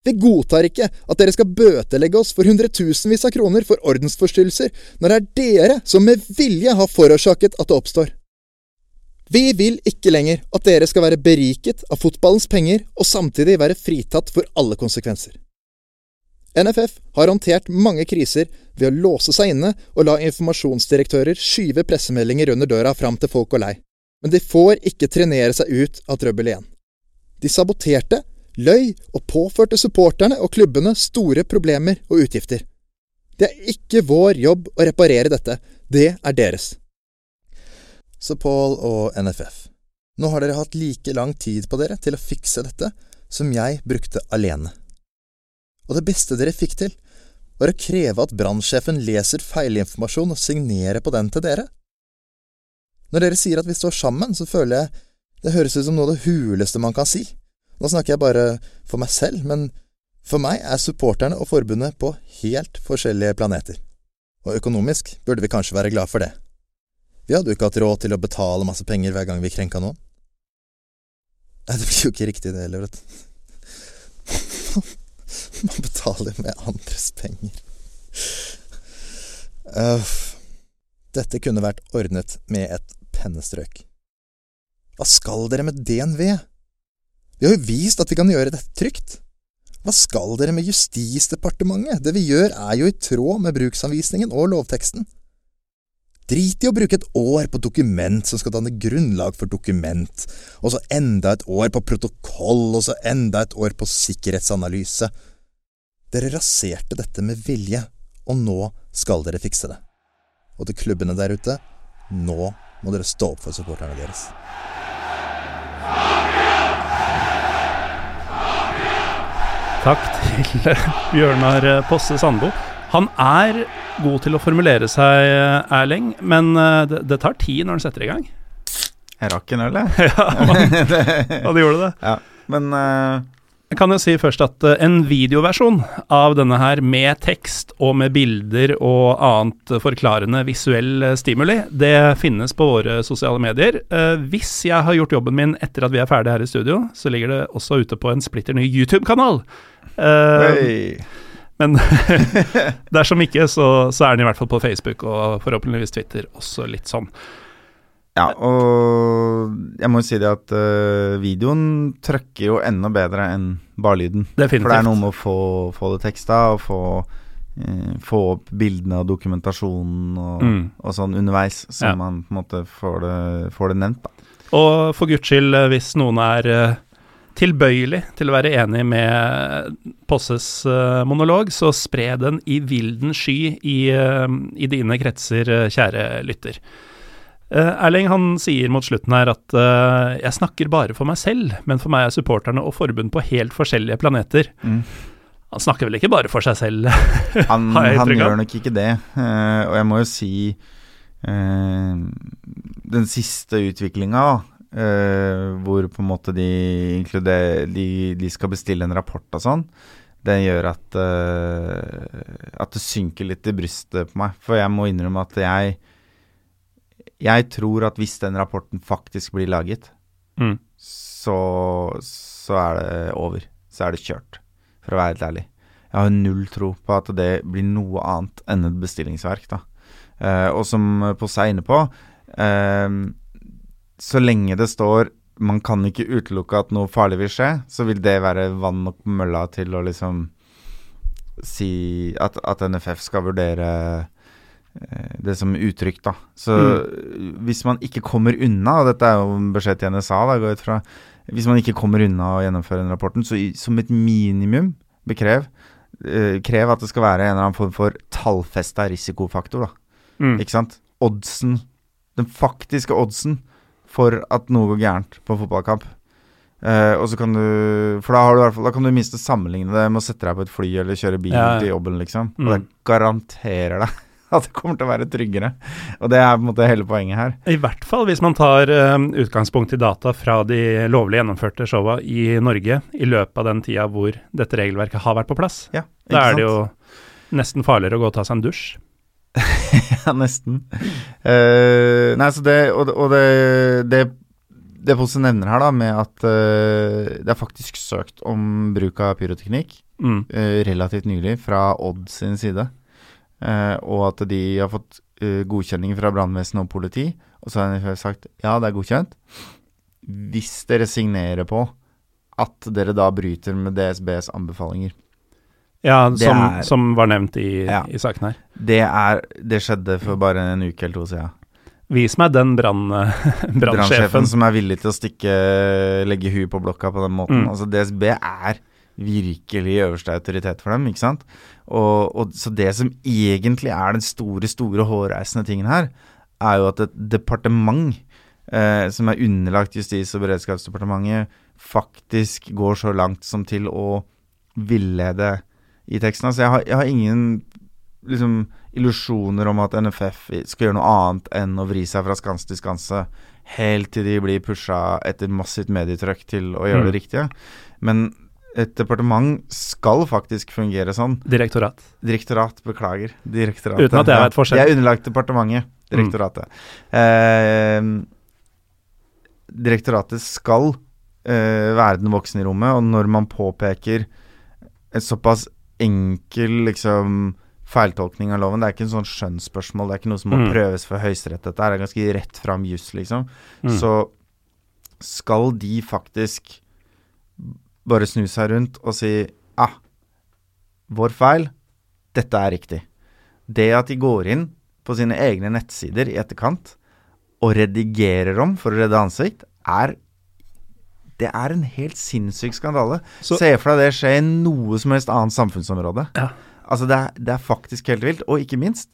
Vi godtar ikke at dere skal bøtelegge oss for hundretusenvis av kroner for ordensforstyrrelser, når det er dere som med vilje har forårsaket at det oppstår. Vi vil ikke lenger at dere skal være beriket av fotballens penger og samtidig være fritatt for alle konsekvenser. NFF har håndtert mange kriser ved å låse seg inne og la informasjonsdirektører skyve pressemeldinger under døra fram til folk går lei. Men de får ikke trenere seg ut av trøbbel igjen. De saboterte, løy og påførte supporterne og klubbene store problemer og utgifter. Det er ikke vår jobb å reparere dette, det er deres. Så Paul og NFF, nå har dere hatt like lang tid på dere til å fikse dette som jeg brukte alene. Og det beste dere fikk til, var å kreve at brannsjefen leser feilinformasjon og signerer på den til dere. Når dere sier at vi står sammen, så føler jeg det høres ut som noe av det huleste man kan si. Nå snakker jeg bare for meg selv, men for meg er supporterne og forbundet på helt forskjellige planeter. Og økonomisk burde vi kanskje være glad for det. Vi hadde jo ikke hatt råd til å betale masse penger hver gang vi krenka noen. Nei, det blir jo ikke riktig det heller, vet du. Man betaler med andres penger. Uh, dette kunne vært ordnet med et pennestrøk. Hva skal dere med DNV? Vi har jo vist at vi kan gjøre dette trygt. Hva skal dere med Justisdepartementet? Det vi gjør er jo i tråd med bruksanvisningen og lovteksten. Drit i å bruke et år på dokument som skal danne grunnlag for dokument, og så enda et år på protokoll, og så enda et år på sikkerhetsanalyse. Dere raserte dette med vilje, og nå skal dere fikse det. Og til klubbene der ute, nå må dere stå opp for supporterne deres. Takk til Bjørnar Posse Sandbo. Han er god til å formulere seg, Erling, men eh, det, det tar tid når han setter i gang. Jeg rakk en øl, jeg. ja, man, det gjorde det. Ja, men uh, jeg kan jo si først at uh, en videoversjon av denne her med tekst og med bilder og annet forklarende visuell uh, stimuli, det finnes på våre sosiale medier. Uh, hvis jeg har gjort jobben min etter at vi er ferdige her i studio, så ligger det også ute på en splitter ny YouTube-kanal. hey. Men dersom ikke, så, så, er den i hvert fall på Facebook og forhåpentligvis Twitter også litt sånn. Ja, og jeg må jo si det at uh, videoen trøkker jo enda bedre enn bare lyden. Definitivt. For det er noe med å få, få det teksta og få, uh, få opp bildene og dokumentasjonen og, mm. og sånn underveis, så ja. man på en måte får det, får det nevnt, da. Og for guds skyld, eh, hvis noen er uh, tilbøyelig til å være enig med Posses uh, monolog, så spre den i vilden sky i, uh, i dine kretser, kjære lytter. Erling han sier mot slutten her at jeg snakker bare for meg selv, men for meg er supporterne og forbund på helt forskjellige planeter. Mm. Han snakker vel ikke bare for seg selv? han, han gjør nok ikke det, og jeg må jo si Den siste utviklinga, hvor på en måte de, de, de, skal bestille en rapport og sånn, det gjør at, at det synker litt i brystet på meg. For jeg må innrømme at jeg jeg tror at hvis den rapporten faktisk blir laget, mm. så, så, er det over. Så er det kjørt, for å være helt ærlig. Jeg har null tro på at det blir noe annet enn et bestillingsverk. da. Uh, og som Posse er inne på, eh, så lenge det står man kan ikke utelukke at noe farlig vil skje, så vil det være vann nok på mølla til å liksom si at, at NFF skal vurdere Eh, det som uttrykk, da. Så mm. hvis man ikke kommer unna, og dette er jo en beskjed til NSA, da, går ut fra Hvis man ikke kommer unna å gjennomføre den rapporten, så i, som et minimum bekrev eh, krev at det skal være en eller annen form for tallfesta risikofaktor, da. Mm. Ikke sant? Oddsen, den faktiske oddsen for at noe går gærent på en fotballkamp. Eh, og så kan du For da, har du, da kan du minst sammenligne det med å sette deg på et fly eller kjøre bil ja. til jobben, liksom. Og det mm. garanterer deg at det kommer til å være tryggere. Og det er på en måte hele poenget her. I hvert fall hvis man tar um, utgangspunkt i data fra de lovlig gjennomførte showa i Norge i løpet av den tida hvor dette regelverket har vært på plass. Ja, da er det jo nesten farligere å gå og ta seg en dusj. ja, nesten. Uh, nei, så det Og, og det, det det Posse nevner her, da, med at uh, det er faktisk søkt om bruk av pyroteknikk mm. uh, relativt nylig fra Odd sin side. Og at de har fått godkjenning fra brannvesen og politi. Og så har de sagt ja, det er godkjent. Hvis dere signerer på at dere da bryter med DSBs anbefalinger. Ja, som, er- som var nevnt i, Ja. i saken her. Det, er, det skjedde for bare en uke eller to siden. Vis meg den brannsjefen. Brannsjefen som er villig til å stikke legge huet på blokka på den måten. Mm. Altså DSB er virkelig øverste autoritet for dem, ikke sant. Og, og Så det som egentlig er den store, store hårreisende tingen her, er jo at et departement eh, som er underlagt Justis- og beredskapsdepartementet, faktisk går så langt som til å villede i teksten. Altså jeg har, jeg har ingen liksom illusjoner om at NFF skal gjøre noe annet enn å vri seg fra skanse til skanse, helt til de blir pusha etter massivt medietrykk til å gjøre Mm. det riktige. Men et departement skal faktisk fungere sånn. Direktorat. Direktorat, beklager. Direktoratet. Uten at jeg vet forskjell. Jeg er underlagt departementet. Direktoratet. Eh, direktoratet skal eh, være den voksne i rommet, og når man påpeker et såpass enkel liksom feiltolkning av loven, det er ikke en sånn skjønnsspørsmål, det er ikke noe som må Mm. prøves for Høyesterett, dette er ganske rett fram juss, liksom. Mm. Så skal de faktisk bare snu seg rundt og si ah, vår feil, dette er riktig. Det at de går inn på sine egne nettsider i etterkant og redigerer om for å redde ansikt, er det er en helt sinnssyk skandale. Så- Se for deg det skje i noe som helst annet samfunnsområde. Ja. Altså, det er, det er faktisk helt vilt. Og ikke minst,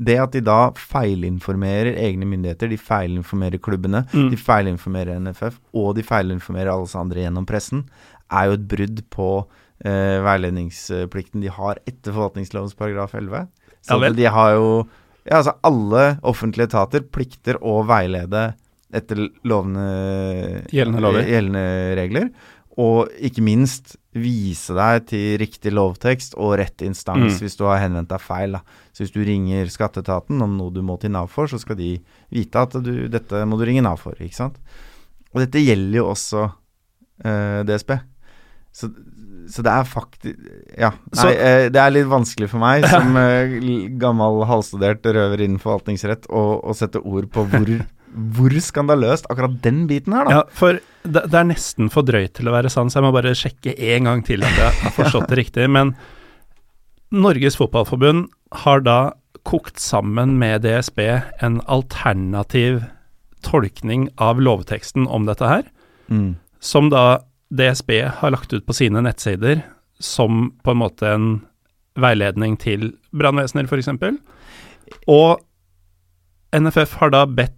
det at de da feilinformerer egne myndigheter, de feilinformerer klubbene, Mm. de feilinformerer NFF, og de feilinformerer alle oss andre gjennom pressen, er jo et brudd på eh, veiledningsplikten de har etter forvaltningslovens paragraf 11. Så Ja de har jo Ja, altså alle offentlige etater plikter å veilede etter lovende, Gjeldende lover. gjeldende regler. Og ikke minst vise deg til riktig lovtekst og rett instans Mm. hvis du har henvendt deg feil. Da. Så hvis du ringer skatteetaten om noe du må til Nav for, så skal de vite at du, dette må du ringe Nav for. ikke sant? Og dette gjelder jo også eh, DSB. Så, så det er faktisk Ja. Nei, Så- eh, det er litt vanskelig for meg som eh, gammel halvstudert røver innen forvaltningsrett å, å sette ord på hvor, hvor skandaløst akkurat den biten her, da. Ja, for det, det er nesten for drøyt til å være sant, så jeg må bare sjekke en gang til at jeg har forstått det riktig. Men Norges Fotballforbund har da kokt sammen med DSB en alternativ tolkning av lovteksten om dette her, Mm. som da DSB har lagt ut på sine nettsider som på en måte en veiledning til brannvesener, f.eks. Og NFF har da bedt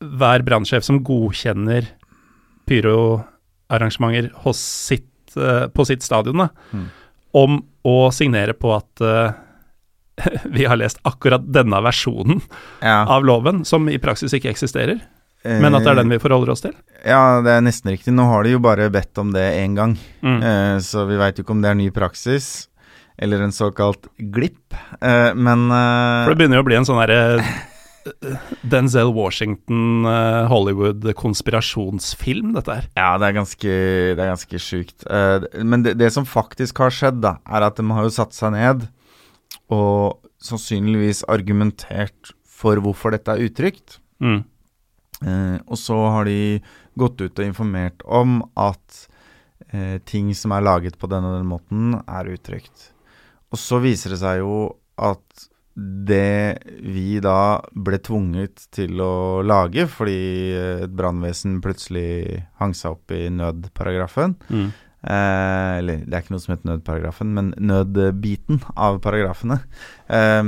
hver brannsjef som godkjenner pyroarrangementer sitt, eh, på sitt stadion, da, Mm. om å signere på at eh, vi har lest akkurat denne versjonen Ja. av loven, som i praksis ikke eksisterer, men at det er den vi forholder oss til. Ja, det er nesten riktig. Nå har de jo bare bedt om det én gang, Mm. eh, så vi veit jo ikke om det er ny praksis eller en såkalt glipp. Eh, men eh, For det begynner jo å bli en sånn derre Denzel Washington, eh, Hollywood-konspirasjonsfilm, dette her. Ja, det er ganske, det er ganske sjukt. Eh, men det, det som faktisk har skjedd, da, er at de har jo satt seg ned og sannsynligvis argumentert for hvorfor dette er utrygt. Mm. Eh, og så har de gått ut og informert om at ting som er laget på denne og den måten, er utrygt. Og så viser det seg jo at det vi da ble tvunget til å lage fordi eh, et brannvesen plutselig hang seg opp i nødparagrafen Mm. Eh, eller det er ikke noe som heter nødparagrafen, men nødbiten av paragrafene. Eh,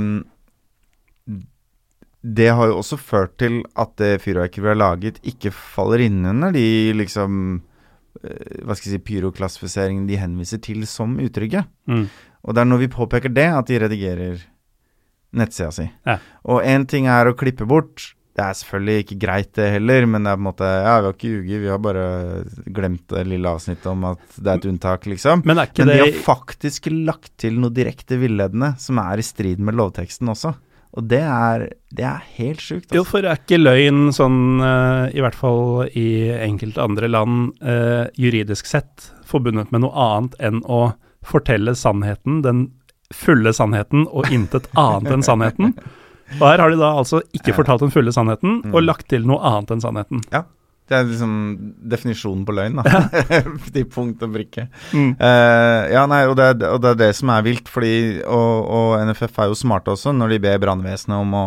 det har jo også ført til at det fyrverkeriet vi har laget, ikke faller inn under de liksom eh, Hva skal jeg si pyroklassifiseringene de henviser til som utrygge. Mm. Og det er når vi påpeker det, at de redigerer nettsida si. Ja. Og én ting er å klippe bort. Det er selvfølgelig ikke greit, det heller, men det er på en måte Ja, vi har ikke ljuget, vi har bare glemt det lille avsnittet om at det er et unntak, liksom. Men Men de det har faktisk lagt til noe direkte villedende som er i strid med lovteksten også. Og det er, det er helt sjukt. Jo, Altså. for er ikke løgn sånn, eh, i hvert fall i enkelte andre land, eh, juridisk sett forbundet med noe annet enn å fortelle sannheten, den fulle sannheten, og intet annet enn sannheten? Og her har de da altså ikke fortalt den fulle sannheten, og Mm. lagt til noe annet enn sannheten. Ja. Det er liksom definisjonen på løgn, da. De punkt og brikke. Mm. Uh, ja, nei, og det, er- og det er det som er vilt, fordi Og, og NFF er jo smarte også, når de ber brannvesenet om å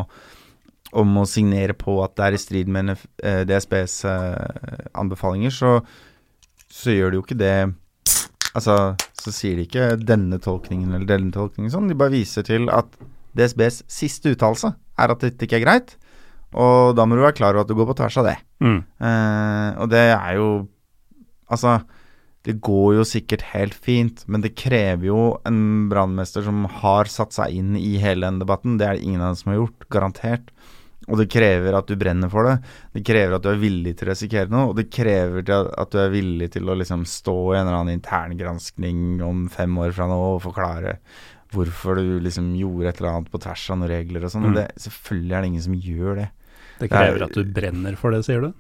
om å signere på at det er i strid med NF, eh, DSBs eh, anbefalinger, så, så gjør de jo ikke det Altså, så sier de ikke denne tolkningen eller denne tolkningen sånn. De bare viser til at DSBs siste uttalelse er at dette ikke er greit, og da må du være klar over at du går på tvers av det. Mm. Eh, og det er jo Altså, det går jo sikkert helt fint, men det krever jo en brannmester som har satt seg inn i hele den debatten. Det er det ingen av dem som har gjort, garantert. Og det krever at du brenner for det. Det krever at du er villig til å risikere noe, og det krever at du er villig til å liksom stå i en eller annen interngranskning om fem år fra nå og forklare hvorfor du liksom gjorde et eller annet på tvers av noen regler og sånn. Mm. Selvfølgelig er det ingen som gjør det. Det krever at du brenner for det, sier du?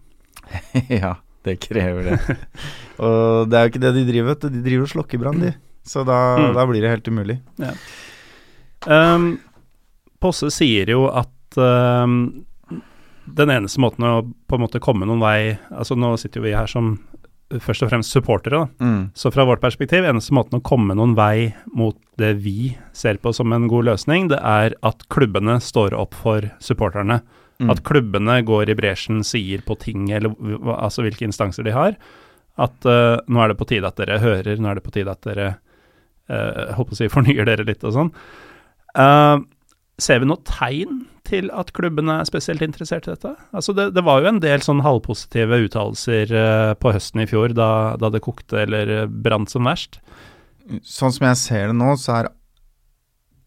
ja, det krever det. og det er jo ikke det de driver, med. De driver og slokker brann, de. Så da, Mm. da blir det helt umulig. Um, Posse sier jo at um, den eneste måten å på en måte komme noen vei Altså Nå sitter jo vi her som først og fremst supportere, da. Mm. Så fra vårt perspektiv, eneste måten å komme noen vei mot det vi ser på som en god løsning, det er at klubbene står opp for supporterne. Mm. At klubbene går i bresjen, sier på ting, eller altså hvilke instanser de har, at uh, nå er det på tide at dere hører, nå er det på tide at dere uh, håper å si fornyer dere litt og sånn. Eh, ser vi noe tegn til at klubbene er spesielt interessert i dette? Altså det, det var jo en del sånn halvpositive uttalelser eh, på høsten i fjor, da, da det kokte eller eh, brant som verst. Sånn som jeg ser det nå, så er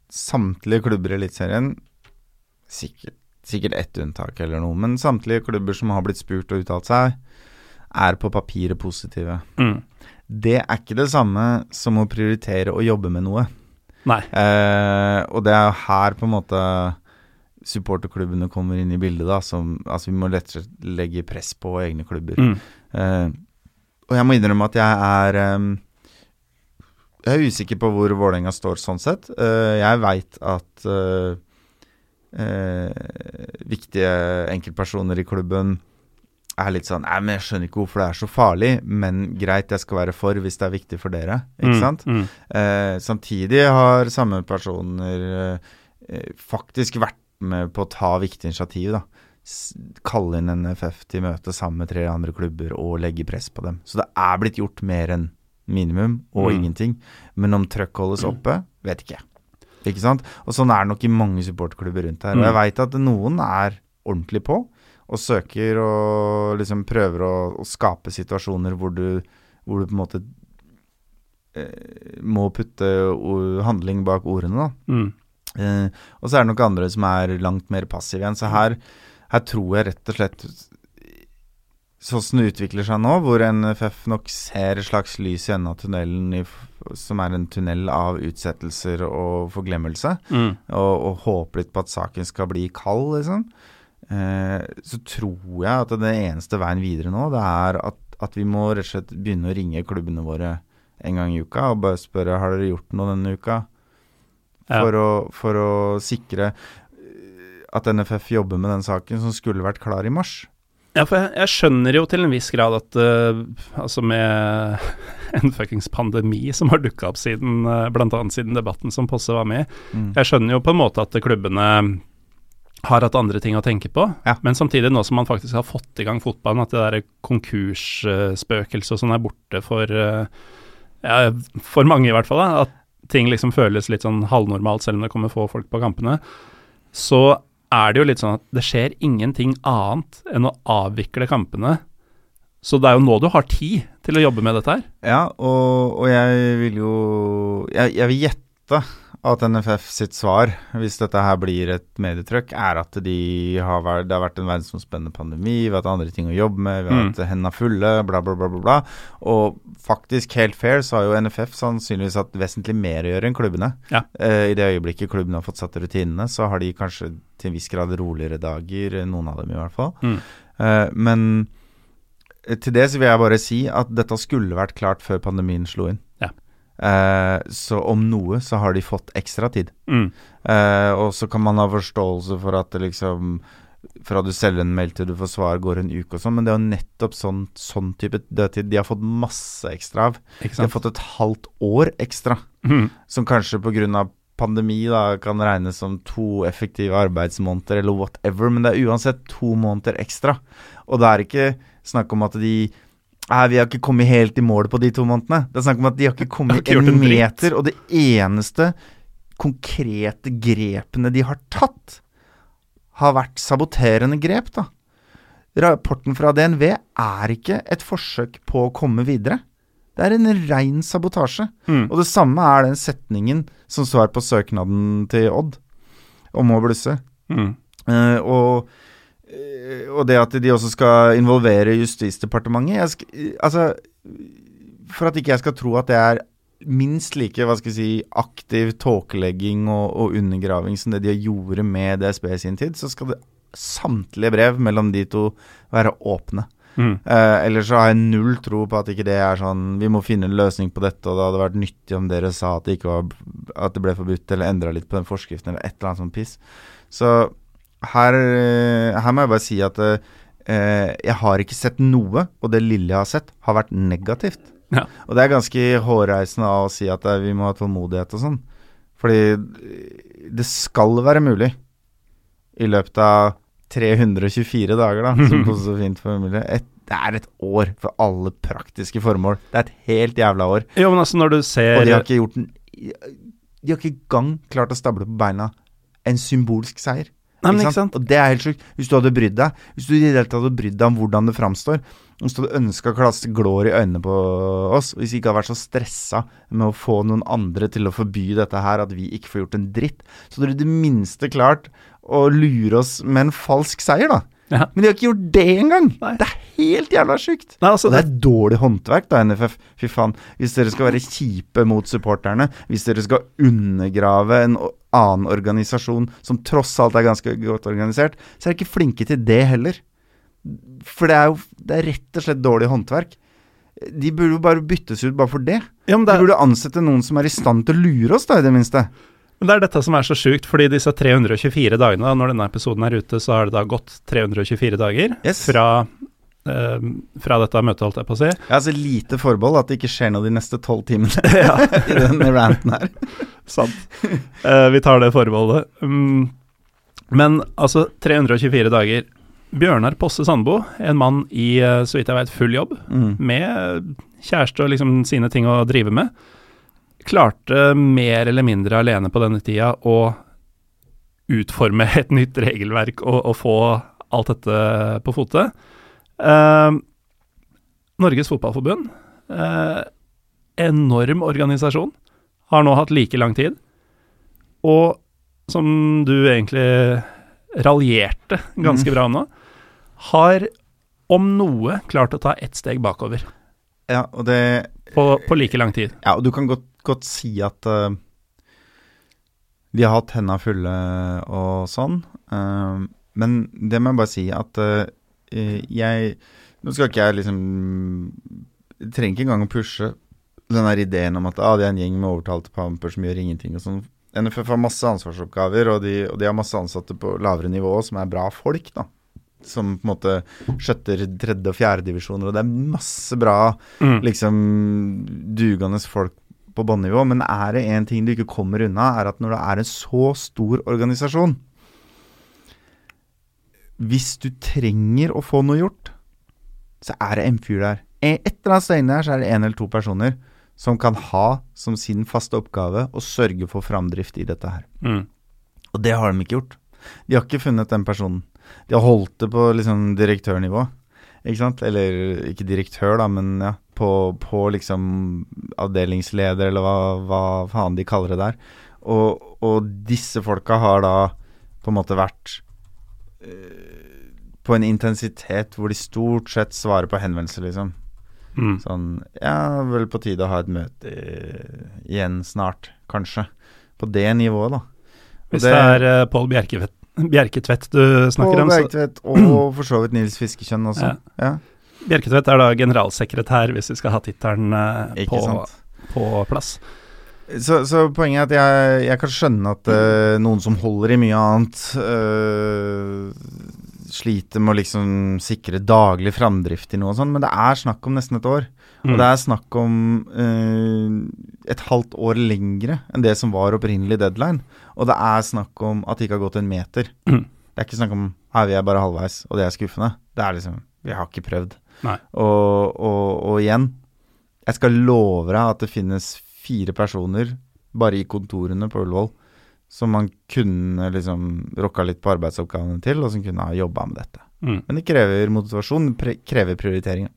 samtlige klubber i Eliteserien sikkert, sikkert ett unntak eller noe, men samtlige klubber som har blitt spurt og uttalt seg, er på papiret positive. Mm. Det er ikke det samme som å prioritere å jobbe med noe. Nei. Eh, og det er jo her på en måte supporterklubbene kommer inn i bildet, da. Som, altså vi må lettere legge press på egne klubber. Mm. Eh, og jeg må innrømme at jeg er ehm, Jeg er usikker på hvor Vålerenga står sånn sett. Eh, jeg veit at eh, eh, viktige enkeltpersoner i klubben er litt sånn Nei, men jeg skjønner ikke hvorfor det er så farlig, men greit, jeg skal være for hvis det er viktig for dere. Ikke Mm, sant? Mm. Eh, samtidig har samme personer eh, faktisk vært med på å ta viktige initiativ. da. Kalle inn NFF til møte sammen med tre andre klubber og legge press på dem. Så det er blitt gjort mer enn minimum og Mm. ingenting. Men om trøkk holdes oppe, vet ikke jeg. Ikke sant? Og sånn er det nok i mange supporterklubber rundt her. Og jeg Mm. veit at noen er ordentlig på og søker og liksom prøver å, å skape situasjoner hvor du, hvor du på en måte eh, må putte handling bak ordene, da. Mm. Eh, og så er det nok andre som er langt mer passive igjen. Så her, her tror jeg rett og slett Sånn som det utvikler seg nå, hvor NFF nok ser et slags lys i enden av tunnelen, i, som er en tunnel av utsettelser og forglemmelse, Mm. og, og håper litt på at saken skal bli kald, liksom, så tror jeg at den eneste veien videre nå, det er at, at vi må rett og slett begynne å ringe klubbene våre en gang i uka og bare spørre har dere gjort noe denne uka Ja. for, å, for å sikre eh, at NFF jobber med den saken som skulle vært klar i mars. Ja, for jeg, jeg skjønner jo til en viss grad at uh, altså med en fuckings pandemi som har dukka opp siden uh, annet siden debatten som Posse var med i, Mm. jeg skjønner jo på en måte at klubbene har hatt andre ting å tenke på, Ja. men samtidig, nå som man faktisk har fått i gang fotballen, at det der konkursspøkelset og sånn er borte for uh, ja, for mange i hvert fall, da, at ting liksom føles litt sånn halvnormalt selv om det kommer få folk på kampene, så er det jo litt sånn at det skjer ingenting annet enn å avvikle kampene. Så det er jo nå du har tid til å jobbe med dette her. Ja, og, og jeg vil jo jeg, jeg vil gjette at NFF sitt svar, hvis dette her blir et medietrykk, er at de har vært, det har vært en verdensomspennende pandemi, vi har hatt andre ting å jobbe med, vi har Mm. hatt hendene fulle, bla, bla, bla, bla, bla. Og faktisk, helt fair, så har jo NFF sannsynligvis hatt vesentlig mer å gjøre enn klubbene. Ja. Eh, I det øyeblikket klubbene har fått satt rutinene, så har de kanskje til en viss grad roligere dager, noen av dem i hvert fall. Mm. Eh, men eh, til det så vil jeg bare si at dette skulle vært klart før pandemien slo inn. Ja. Eh, så om noe så har de fått ekstra tid. Mm. Eh, og så kan man ha forståelse for at det liksom fra du selger en mail til du får svar, går en uke og sånn. Men det er jo nettopp sånn, sånn type dødtid de har fått masse ekstra av. De har fått et halvt år ekstra, mm. som kanskje pga. pandemi da kan regnes som to effektive arbeidsmåneder eller whatever, men det er uansett to måneder ekstra. Og det er ikke snakk om at de Nei, vi har ikke kommet helt i mål på de to månedene. Det er snakk om at de har ikke kommet Har ikke en en meter, og det eneste konkrete grepene de har tatt, har vært saboterende grep, da. Rapporten fra DNV er ikke et forsøk på å komme videre. Det er en rein sabotasje. Mm. Og det samme er den setningen som står på søknaden til Odd om å blusse. Mm. Uh, og, og det at de også skal involvere Justisdepartementet Altså, for at ikke jeg skal tro at det er minst like hva skal jeg si, aktiv tåkelegging og, og undergraving som det de gjorde med DSB i sin tid, så skal det samtlige brev mellom de to være åpne. Mm. Uh, ellers så har jeg null tro på at ikke det er sånn Vi må finne en løsning på dette, og det hadde vært nyttig om dere sa at det ikke var At det ble forbudt, eller endra litt på den forskriften, eller et eller annet sånt piss. Så her, eh, her må jeg bare si at eh, jeg har ikke sett noe, og det lille jeg har sett, har vært negativt. Ja. Og det er ganske hårreisende å si at eh, vi må ha tålmodighet og sånn. Fordi eh, det skal være mulig i løpet av 324 dager, da, som det så fint formulerer. Et, det er et år for alle praktiske formål. Det er et helt jævla år. Jo, men altså, når du ser Og de har ikke gjort en De har ikke engang klart å stable på beina en symbolsk seier. Nei, men ikke sant? Og det er helt sjukt. Hvis du hadde brydd deg Hvis du i det hele tatt hadde brydd deg om hvordan det framstår, hvis du hadde ønska å kaste glår i øynene på oss, hvis vi ikke hadde vært så stressa med å få noen andre til å forby dette her, at vi ikke får gjort en dritt, så hadde du i det minste klart å lure oss med en falsk seier, da. Ja. Men de har ikke gjort det engang! Det er helt jævla sjukt! Nei, altså, det er dårlig håndverk da, NFF. Fy faen. Hvis dere skal være kjipe mot supporterne, hvis dere skal undergrave en annen organisasjon som tross alt er ganske godt organisert, så er de ikke flinke til det heller. For det er jo det er rett og slett dårlig håndverk. De burde jo bare byttes ut bare for det. ja, De det, er, burde ansette noen som er i stand til å lure oss, da, i det minste. men det er dette som er så sjukt, fordi disse 324 dagene, da, når denne episoden er ute, så har det da gått 324 dager Yes. fra, fra dette møtet, holdt jeg på å si. Ja, altså så lite forbehold at det ikke skjer noe de neste tolv timene i denne ranten her. Sant. Uh, vi tar det forbeholdet. Um, Men altså, 324 dager. Bjørnar Posse Sandbo, en mann i, eh, så vidt jeg vet, full jobb, Mm. med kjæreste og liksom sine ting å drive med, klarte mer eller mindre alene på denne tida å utforme et nytt regelverk og, og få alt dette på fote. Eh, Norges Fotballforbund, uh, enorm organisasjon, har nå hatt like lang tid. Og som du egentlig raljerte ganske Mm. bra nå, har om noe klart å ta ett steg bakover Ja, og det på, på like lang tid. Ja, og du kan godt, godt si at uh, vi har hatt henda fulle og sånn. Uh, men det må jeg bare si at eh, jeg Nå skal ikke jeg liksom jeg trenger ikke engang å pushe den der ideen om at ah, det er en gjeng med overtalte pamper som gjør ingenting og sånn. NFF har masse ansvarsoppgaver, og de, og de har masse ansatte på lavere nivå som er bra folk, da. Som på en måte skjøtter tredje- og fjerdedivisjoner, og det er masse bra Mm. liksom dugende folk på bånnivå. Men er det én ting du ikke kommer unna, er at når det er en så stor organisasjon Hvis du trenger å få noe gjort, så er det en fyr der. Et eller annet sted der så er det en eller to personer som kan ha som sin faste oppgave å sørge for framdrift i dette her. Mm. Og det har de ikke gjort. De har ikke funnet den personen. De har holdt det på liksom direktørnivå, ikke sant? Eller ikke direktør, da, men ja, på, på liksom avdelingsleder, eller hva, hva faen de kaller det der. Og, og disse folka har da på en måte vært eh, på en intensitet hvor de stort sett svarer på henvendelser, liksom. Mm. Sånn Ja, vel på tide å ha et møte igjen snart, kanskje. På det nivået, da. Og Hvis det, er uh, Pål Bjerketvedt, du snakker Paul om, så Bjerketvedt og for så vidt Nils Fiskekjønn også. Ja. Ja. Bjerketvedt er da generalsekretær, hvis vi skal ha tittelen uh, på, på plass. Så, så poenget er at jeg, jeg kan skjønne at uh, noen som holder i mye annet, sliter med å liksom sikre daglig framdrift i noe og sånn, men det er snakk om nesten et år. Mm. Og det er snakk om eh, et halvt år lengre enn det som var opprinnelig deadline. Og det er snakk om at det ikke har gått en meter. Mm. Det er ikke snakk om her vi er bare halvveis, og det er skuffende. Det er liksom Vi har ikke prøvd. Og, og, og igjen, jeg skal love deg at det finnes fire personer bare i kontorene på Ullevål som man kunne liksom rocka litt på arbeidsoppgavene til, og som kunne ha jobba med dette. Mm. Men det krever motivasjon, pre krever prioriteringer.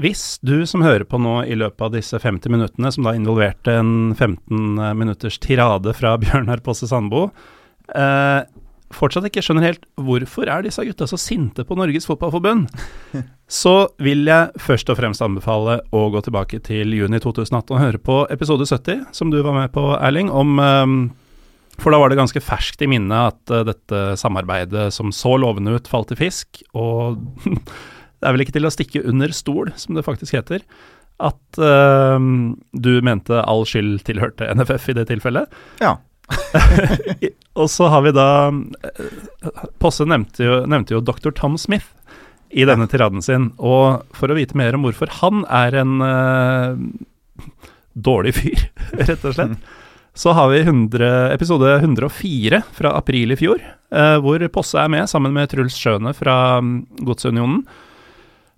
Hvis du som hører på nå i løpet av disse 50 minuttene, som da involverte en 15 minutters tirade fra Bjørnar Posse Sandbo, eh, fortsatt ikke skjønner helt hvorfor er disse gutta så sinte på Norges Fotballforbund, så vil jeg først og fremst anbefale å gå tilbake til juni 2018 og høre på episode 70, som du var med på, Erling, om eh, For da var det ganske ferskt i minnet at eh, dette samarbeidet som så lovende ut, falt i fisk, og det er vel ikke til å stikke under stol, som det faktisk heter, at uh, du mente all skyld tilhørte NFF i det tilfellet. Ja. Og så har vi da eh, Posse nevnte jo, nevnte jo dr. Tom Smith i denne tiraden sin, og for å vite mer om hvorfor han er en uh, dårlig fyr, rett og slett, så har vi 100, episode 104 fra april i fjor, eh, hvor Posse er med sammen med Truls Schøne fra mm, Godsunionen.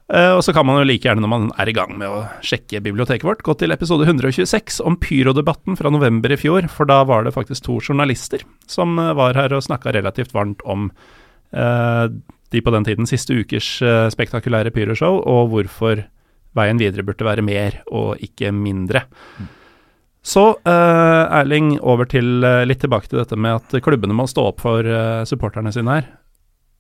Eh, og så kan man jo like gjerne når man er i gang med å sjekke biblioteket vårt, gå til episode 126 om pyrodebatten fra november i fjor, for da var det faktisk to journalister som eh, var her og snakka relativt varmt om eh, de på den tiden siste ukers eh, spektakulære pyroshow, og hvorfor veien videre burde være mer og ikke mindre. Så eh, Erling, over til eh, litt tilbake til dette med at klubbene må stå opp for eh, supporterne sine her.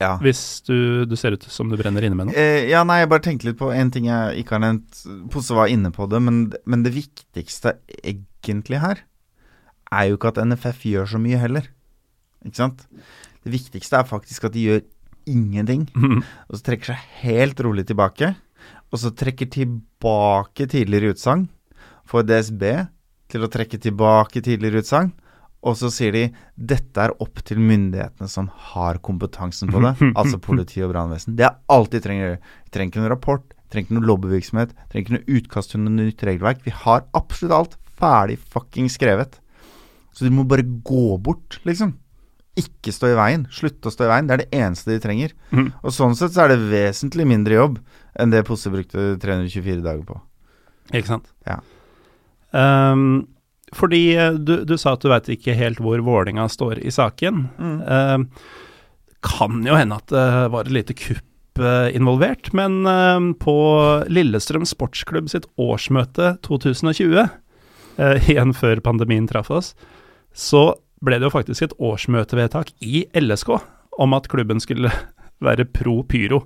Ja. Hvis du, du ser ut som du brenner inne med noe. Eh, ja, nei, jeg bare tenkte litt på en ting jeg ikke har nevnt. Posse var inne på det, men, men det viktigste egentlig her er jo ikke at NFF gjør så mye heller. Ikke sant? Det viktigste er faktisk at de gjør ingenting, og så trekker seg helt rolig tilbake. Og så trekker tilbake tidligere utsagn. for DSB til å trekke tilbake tidligere utsagn. Og så sier de dette er opp til myndighetene som har kompetansen på det, altså politi og brannvesen. Det er alt de trenger å gjøre. De trenger ikke noen rapport, trenger ikke noe lobbyvirksomhet, trenger ikke noe utkast til noe nytt regelverk. Vi har absolutt alt ferdig fucking skrevet. Så de må bare gå bort, liksom. Ikke stå i veien. Slutte å stå i veien. Det er det eneste de trenger. Mm. Og sånn sett så er det vesentlig mindre jobb enn det Posse brukte 324 dager på. Ikke sant? Ja. Ehm, fordi eh, du, du sa at du veit ikke helt hvor Vålinga står i saken. Mm. Uh, kan jo hende at det var et lite kupp eh, involvert, men uh, på Lillestrøm Sportsklubb sitt årsmøte 2020, eh, igjen før pandemien traff oss, så ble det jo faktisk et årsmøtevedtak i LSK om at klubben skulle være pro pyro.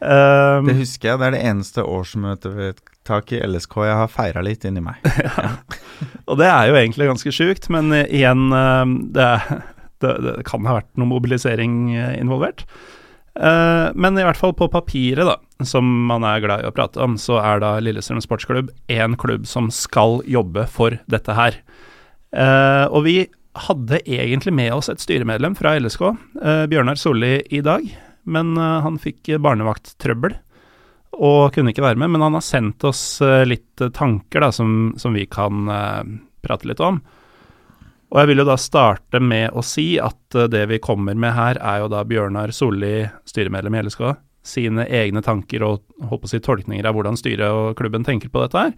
Ehm, Det husker jeg. Det er det eneste årsmøtevedtaket i LSK jeg har feira litt inni meg. Og det er jo egentlig ganske sjukt, men eh, igjen, eh, det, det, det kan ha vært noe mobilisering eh, involvert. Eh, Men i hvert fall på papiret, da, som man er glad i å prate om, så er da Lillestrøm Sportsklubb en klubb som skal jobbe for dette her. Og vi hadde egentlig med oss et styremedlem fra LSK, Bjørnar Solli, i dag, men eh, han fikk barnevakttrøbbel og kunne ikke være med, men han har sendt oss eh, litt eh, tanker da, som, som vi kan prate litt om. Og jeg vil jo da starte med å si at det vi kommer med her, er jo da Bjørnar Solli, styremedlem i LSK, sine egne tanker og håper å si, tolkninger av hvordan styret og klubben tenker på dette her,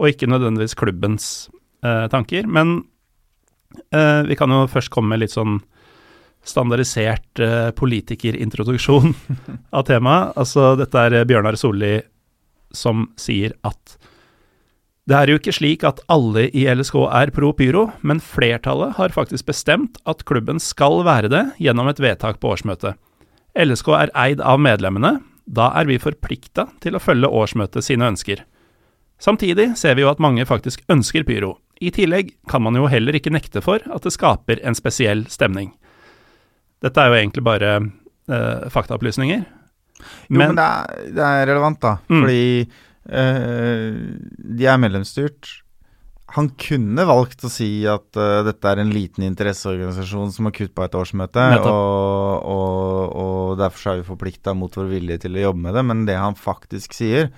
og ikke nødvendigvis klubbens eh, tanker. Men eh, vi kan jo først komme med litt sånn standardisert uh, politikerintroduksjon av temaet. Altså, dette er eh, Bjørnar Solli som sier at det er jo ikke slik at alle i LSK er pro pyro, men flertallet har faktisk bestemt at klubben skal være det gjennom et vedtak på årsmøtet. LSK er eid av medlemmene, da er vi forplikta til å følge årsmøtet sine ønsker. Samtidig ser vi jo at mange faktisk ønsker pyro. I tillegg kan man jo heller ikke nekte for at det skaper en spesiell stemning. Dette er jo egentlig bare uh, faktaopplysninger. Jo, men, det, er, det er relevant, da. Mm. Fordi uh, de er medlemsstyrt. Han kunne valgt å si at uh, dette er en liten interesseorganisasjon som har kutt på et årsmøte, og, og, og og derfor er vi forplikta mot vår vilje til å jobbe med det. Men det han faktisk sier,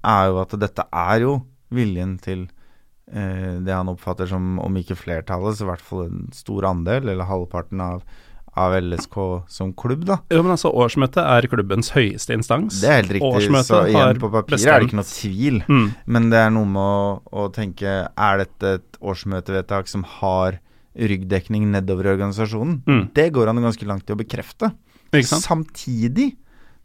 er jo at dette er jo viljen til uh, det han oppfatter som, om ikke flertallet, så i hvert fall en stor andel, eller halvparten av, av LSK som klubb, da. Jo, men altså, årsmøtet er klubbens høyeste instans. Det er helt riktig. Årsmøtet så igjen, på papiret er det ikke noe tvil. Mm. Men det er noe med å, å tenke Er dette et årsmøtevedtak som har ryggdekning nedover i organisasjonen? Mm. Det går han jo ganske langt i å bekrefte. Samtidig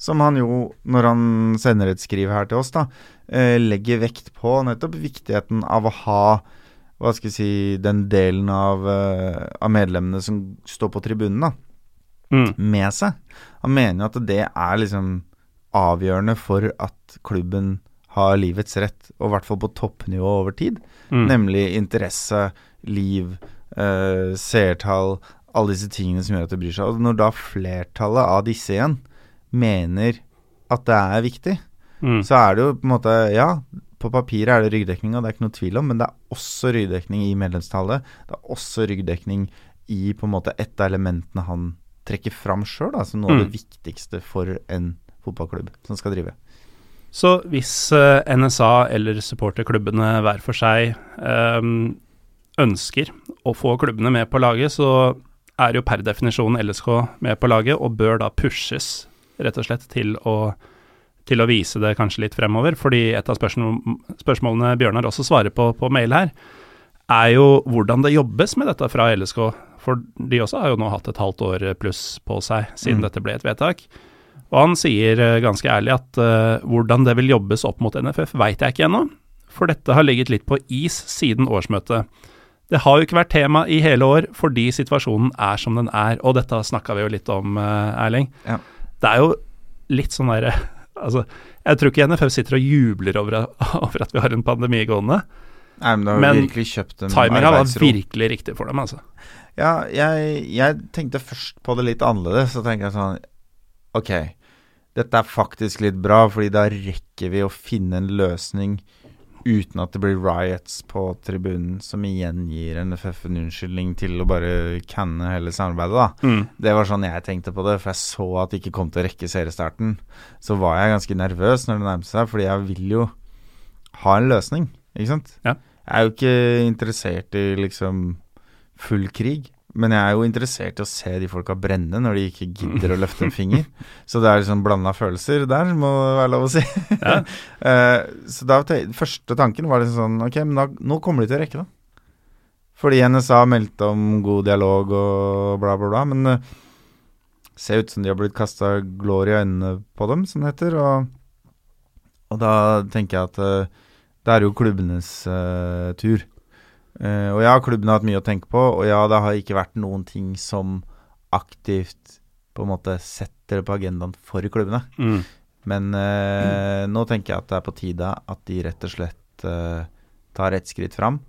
som han jo, når han sender et skriv her til oss, da, eh, legger vekt på nettopp viktigheten av å ha hva skal jeg si, den delen av, eh, av medlemmene som står på tribunen, da, Mm. med seg. Han mener jo at det er liksom avgjørende for at klubben har livets rett, og i hvert fall på toppnivå over tid. Mm. Nemlig interesse, liv, eh, seertall, alle disse tingene som gjør at de bryr seg. Og når da flertallet av disse igjen mener at det er viktig, Mm. så er det jo på en måte Ja, på papiret er det ryggdekninga, det er ikke noe tvil om, men det er også ryggdekning i medlemstallet. Det er også ryggdekning i på en måte et av elementene han trekker fram sjøl, som noe av Mm. det viktigste for en fotballklubb som skal drive. Så hvis eh, NSA eller supporterklubbene hver for seg ehm, ønsker å få klubbene med på laget, så er jo per definisjon LSK med på laget, og bør da pushes, rett og slett, til å, til å vise det kanskje litt fremover. Fordi et av spørsmål, spørsmålene Bjørnar også svarer på på mail her, er jo hvordan det jobbes med dette fra LSK. For de også har jo nå hatt et halvt år pluss på seg siden Mm. dette ble et vedtak. Og han sier eh, ganske ærlig at uh, hvordan det vil jobbes opp mot NFF, veit jeg ikke ennå. For dette har ligget litt på is siden årsmøtet. Det har jo ikke vært tema i hele år fordi situasjonen er som den er, og dette snakka vi jo litt om, uh, Erling. Ja. Det er jo litt sånn derre Altså, jeg tror ikke NFF sitter og jubler over, over at vi har en pandemi gående. Nei, men Men Timinga var virkelig riktig for dem, altså. Ja, jeg, jeg tenkte først på det litt annerledes. Så tenkte jeg sånn Ok, dette er faktisk litt bra, fordi da rekker vi å finne en løsning uten at det blir riots på tribunen, som igjen gir NFF en unnskyldning til å bare canne hele samarbeidet, da. Mm. Det var sånn jeg tenkte på det, for jeg så at det ikke kom til å rekke seriestarten. Så var jeg ganske nervøs når det nærmet seg, fordi jeg vil jo ha en løsning, ikke sant? Ja. Jeg er jo ikke interessert i liksom full krig, men jeg er jo interessert i å se de folka brenne når de ikke gidder å løfte en finger. Så det er liksom blanda følelser der, må det være lov å si. Ja. Eh, så da første tanken var liksom sånn Ok, men da, nå kommer de til å rekke da. Fordi NSA meldte om god dialog og bla, bla, bla. Men det ser ut som de har blitt kasta glår i øynene på dem, som det heter. Og, og da tenker jeg at eh, det er jo klubbenes uh, tur. Eh, og ja, klubben har hatt mye å tenke på, og ja, det har ikke vært noen ting som aktivt på en måte setter det på agendaen for klubbene. Mm. Men eh, nå tenker jeg at det er på tide at de rett og slett uh, tar ett skritt fram.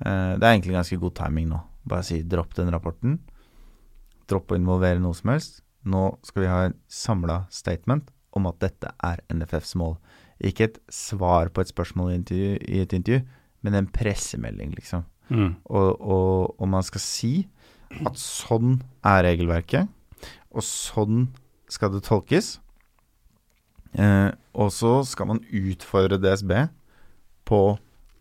Det er egentlig ganske god timing nå. Bare si dropp den rapporten. Dropp å involvere noe som helst. Nå skal vi ha en samla statement om at dette er NFFs mål. Ikke et svar på et spørsmål i et intervju, men en pressemelding, liksom. Mm. Og, og, og man skal si at sånn er regelverket, og sånn skal det tolkes. Eh, og så skal man utfordre DSB på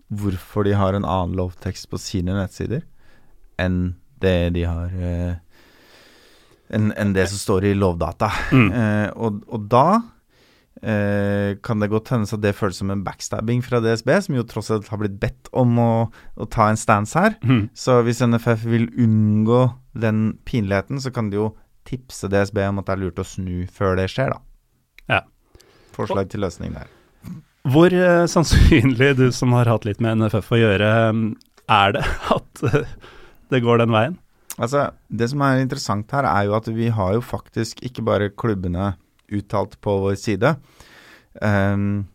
hvorfor de har en annen lovtekst på sine nettsider enn det de har eh, enn en det som står i Lovdata. Mm. Eh, og, og da kan det godt hende at det føles som en backstabbing fra DSB, som jo tross alt har blitt bedt om å, å ta en stance her. Mm. Så hvis NFF vil unngå den pinligheten, så kan de jo tipse DSB om at det er lurt å snu før det skjer, da. Ja. Forslag til løsning der. Hvor eh, sannsynlig, du som har hatt litt med NFF å gjøre, er det at eh, det går den veien? Altså, Det som er interessant her, er jo at vi har jo faktisk ikke bare klubbene uttalt på vår side, Um,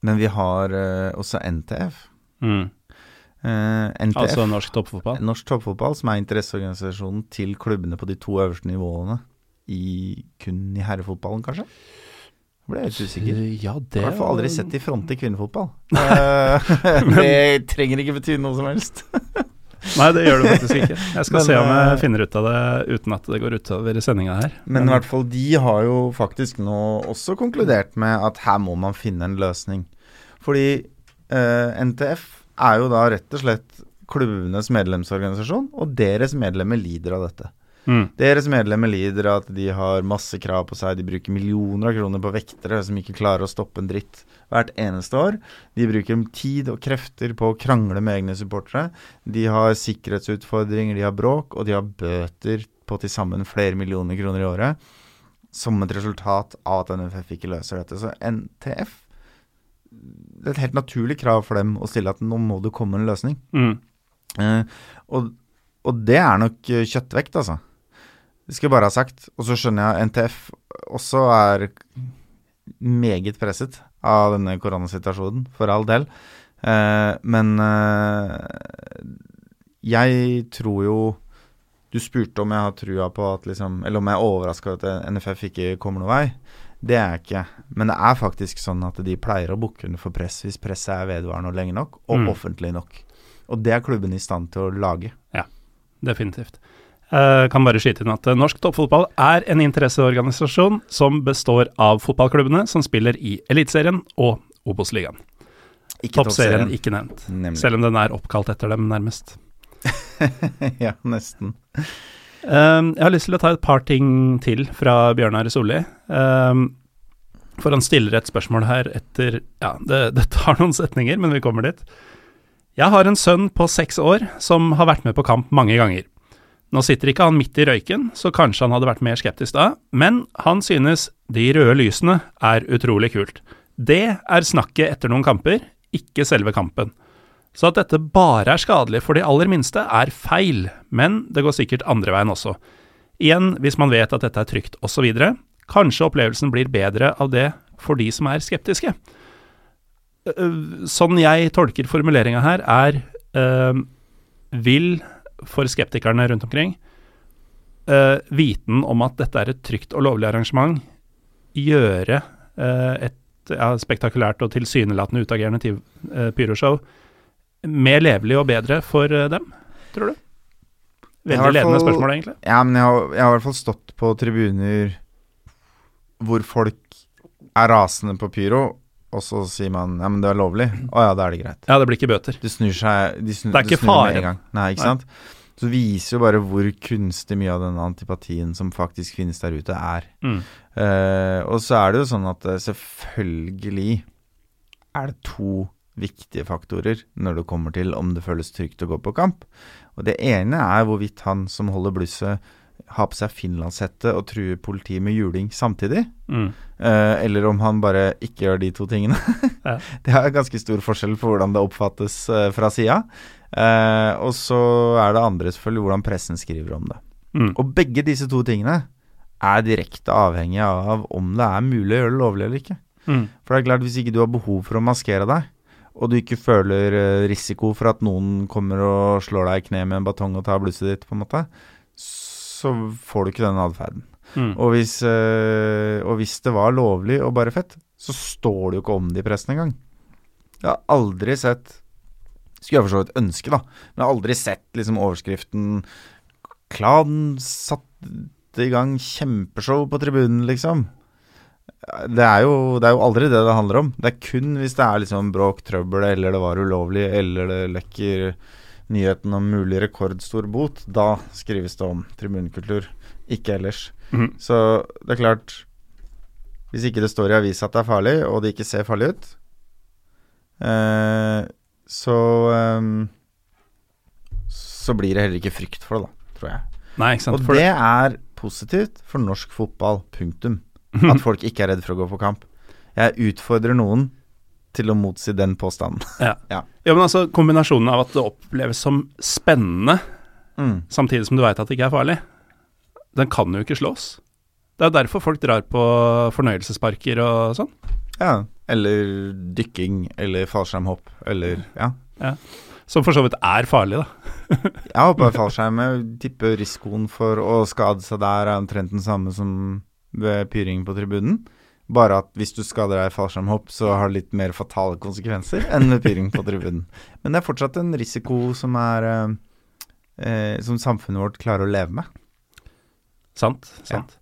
men vi har uh, også NTF. Mm. Uh, NTF, Altså norsk toppfotball? Norsk Toppfotball, som er interesseorganisasjonen til klubbene på de to øverste nivåene, i, kun i herrefotballen, kanskje? Jeg ble helt usikker. Ja, Jeg det har i hvert fall aldri sett de fronte i kvinnefotball. Eh, det trenger ikke bety noe som helst. Nei, det gjør det faktisk ikke. Jeg skal Men, se om jeg eh, finner ut av det uten at det går utover sendinga her. Men i hvert fall de har jo faktisk nå også konkludert med at her må man finne en løsning. Fordi eh, NTF er jo da rett og slett klubbenes medlemsorganisasjon, og deres medlemmer lider av dette. Mm. Deres medlemmer lider av at de har masse krav på seg. De bruker millioner av kroner på vektere som ikke klarer å stoppe en dritt hvert eneste år. De bruker tid og krefter på å krangle med egne supportere. De har sikkerhetsutfordringer, de har bråk, og de har bøter på til sammen flere millioner kroner i året. Som et resultat av at NFF ikke løser dette. Så NTF Det er et helt naturlig krav for dem å stille at nå må det komme en løsning. Mm. Eh, og, og det er nok kjøttvekt, altså. Det skal jeg bare ha sagt. Og så skjønner jeg NTF også er meget presset av denne koronasituasjonen, for all del. Eh, men eh, jeg tror jo Du spurte om jeg har trua på at liksom Eller om jeg er overraska over at NFF ikke kommer noen vei. Det er jeg ikke. Men det er faktisk sånn at de pleier å bukke under for press hvis presset er vedvarende og lenge nok, og Mm. offentlig nok. Og det er klubben i stand til å lage. Ja, Definitivt. Eh, kan bare skyte inn at eh, norsk toppfotball er en interesseorganisasjon som består av fotballklubbene som spiller i Eliteserien og Obos-ligaen. Toppserien. ikke nevnt, Nemlig. selv om den er oppkalt etter dem, nærmest. ja, nesten. Um, jeg har lyst til å ta et par ting til fra Bjørnar Solli. Um, for han stiller et spørsmål her etter Ja, det, det tar noen setninger, men vi kommer dit. Jeg har en sønn på seks år som har vært med på kamp mange ganger. Nå sitter ikke han midt i røyken, så kanskje han hadde vært mer skeptisk da, men han synes de røde lysene er utrolig kult. Det er snakket etter noen kamper, ikke selve kampen. Så at dette bare er skadelig for de aller minste, er feil, men det går sikkert andre veien også. Igjen, hvis man vet at dette er trygt osv., kanskje opplevelsen blir bedre av det for de som er skeptiske. Øh, Sånn jeg tolker formuleringa her, er øh, vil for skeptikerne rundt omkring Uh, viten om at dette er et trygt og lovlig arrangement, gjøre uh, et ja, spektakulært og tilsynelatende utagerende øh, pyroshow mer levelig og bedre for dem, tror du? Veldig ledende fall- spørsmål, egentlig. Ja, men jeg har, jeg har i hvert fall stått på tribuner hvor folk er rasende på pyro, og så sier man ja, men det er lovlig. Å ja, da er det greit. Ja, det blir ikke bøter. Det snur seg de snur, Det er ikke med en gang. Nei, ikke Nei. sant. Så det viser jo bare hvor kunstig mye av den antipatien som faktisk finnes der ute, er. Mm. Uh, og så er det jo sånn at eh, selvfølgelig er det to viktige faktorer når det kommer til om det føles trygt å gå på kamp. Og det ene er hvorvidt han som holder blusset, har på seg finlandshette og truer politiet med juling samtidig. Mm. Eh, eller om han bare ikke gjør de to tingene. Ja. Det er ganske stor forskjell på hvordan det oppfattes eh, fra sida. Eh, og så er det andre selvfølgelig hvordan pressen skriver om det. Mm. Og begge disse to tingene er direkte avhengig av om det er mulig å gjøre det lovlig eller ikke. Mm. For det er klart, hvis ikke du har behov for å maskere deg, og du ikke føler eh, risiko for at noen kommer og slår deg i kne med en batong og tar blusset ditt, på en måte, så får du ikke den atferden. Mm. Og hvis, eh, og hvis det var lovlig og bare fett, så står det jo ikke om det i pressen engang. Jeg har aldri sett Skulle jeg for så vidt ønske, da, men jeg har aldri sett liksom overskriften Klan satte i gang kjempeshow på tribunen, liksom. Det er, jo, det er jo aldri det det handler om. Det er kun hvis det er liksom bråk, trøbbel, eller det var ulovlig, eller det lekker nyheten om mulig rekordstor bot. Da skrives det om tribunekultur, ikke ellers. Mm. Så det er klart Hvis ikke det står i avisa at det er farlig, og det ikke ser farlig ut, eh, så eh, Så blir det heller ikke frykt for det, da, tror jeg. Nei. Og det er positivt for norsk fotball, punktum. At folk ikke er redd for å gå på kamp. Jeg utfordrer noen til å motsi den påstanden. Ja. Ja. ja, men altså kombinasjonen av at det oppleves som spennende, Mm. samtidig som du veit at det ikke er farlig, den kan jo ikke slås. Det er derfor folk drar på fornøyelsesparker og sånn. Ja. Eller dykking, eller fallskjermhopp, eller ja. Som for så vidt er farlig, da. Jeg hopper fallskjerm. Jeg tipper risikoen for å skade seg der er omtrent den samme som ved pyring på tribunen. Bare at hvis du skader deg i fallskjermhopp, så har det litt mer fatale konsekvenser enn med pyring på tribunen. Men det er fortsatt en risiko som er, eh, eh, som samfunnet vårt klarer å leve med. Sant. sant.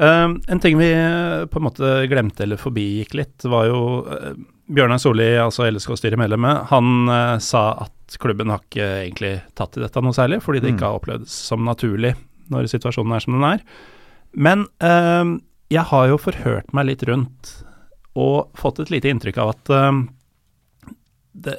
Um, en ting vi eh, på en måte glemte eller forbigikk litt, var jo uh, Bjørnar Solli, altså LSK-styremedlemmet, han uh, sa at klubben har ikke egentlig tatt i dette noe særlig, fordi det Mm. ikke har opplevdes som naturlig når situasjonen er som den er. Men um, jeg har jo forhørt meg litt rundt og fått et lite inntrykk av at uh, det,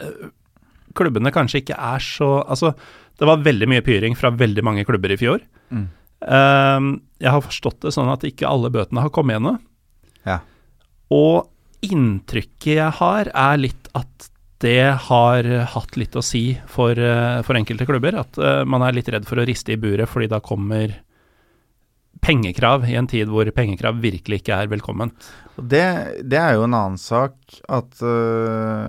klubbene kanskje ikke er så Altså, det var veldig mye pyring fra veldig mange klubber i fjor. Mm. Uh, jeg har forstått det sånn at ikke alle bøtene har kommet ennå. Ja. Og inntrykket jeg har, er litt at det har hatt litt å si for, eh, for enkelte klubber. At uh, man er litt redd for å riste i buret, fordi da kommer pengekrav i en tid hvor pengekrav virkelig ikke er velkomment. Det, det er jo en annen sak at uh,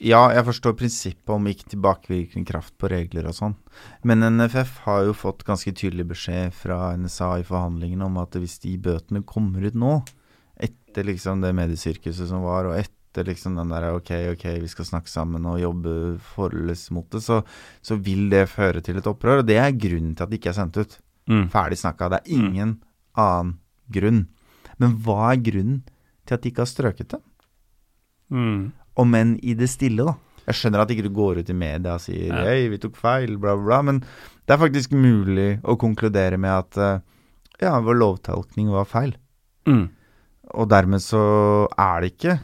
Ja, jeg forstår prinsippet om ikke tilbakevirkende kraft på regler og sånn, men NFF har jo fått ganske tydelig beskjed fra NSA i forhandlingene om at hvis de bøtene kommer ut nå, etter liksom det mediesirkuset som var, og etter liksom den der ok, ok, vi skal snakke sammen og jobbe forholds mot det, så, så vil det føre til et opprør. Og det er grunnen til at det ikke er sendt ut. Mm. Ferdig snakka. Det er ingen annen grunn. Men hva er grunnen til at de ikke har strøket det? Mm. Om enn i det stille, da. Jeg skjønner at ikke du går ut i media og sier Ja. hei, vi tok feil, bla, bla, bla, men det er faktisk mulig å konkludere med at eh, ja, vår lovtolkning var feil. Mm. Og dermed så er det ikke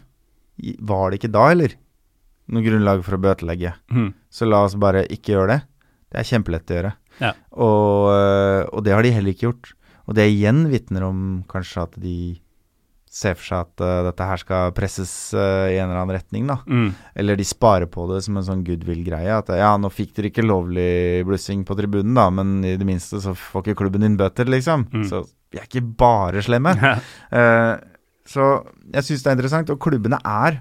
Var det ikke da, eller? Noe grunnlag for å bøtelegge. Mm. Så la oss bare ikke gjøre det. Det er kjempelett å gjøre. Ja. Og, øh, og det har de heller ikke gjort. Og det igjen vitner om kanskje at de ser for seg at uh, dette her skal presses uh, i en eller annen retning, da. Mm. Eller de sparer på det som en sånn goodwill-greie. At ja, nå fikk dere ikke lovlig blussing på tribunen, da, men i det minste så får ikke klubben din bøter, liksom. Mm. Så vi er ikke bare slemme. uh, så jeg syns det er interessant, og klubbene er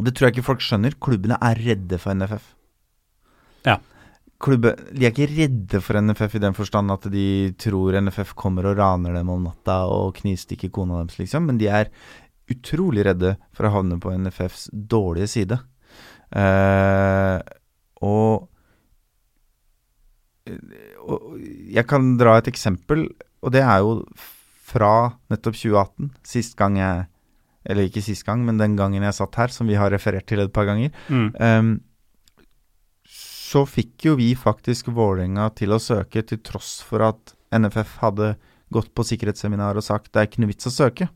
Og det tror jeg ikke folk skjønner. Klubbene er redde for NFF. Ja. Klubbe, de er ikke redde for NFF i den forstand at de tror NFF kommer og raner dem om natta og knivstikker kona deres, liksom, men de er utrolig redde for å havne på NFFs dårlige side. Eh, og, og jeg kan dra et eksempel, og det er jo fra nettopp 2018, sist gang jeg Eller ikke sist gang, men den gangen jeg satt her, som vi har referert til et par ganger. Mm. Ehm, så fikk jo vi faktisk Vålerenga til å søke, til tross for at NFF hadde gått på sikkerhetsseminar og sagt det er ikke noe vits å søke.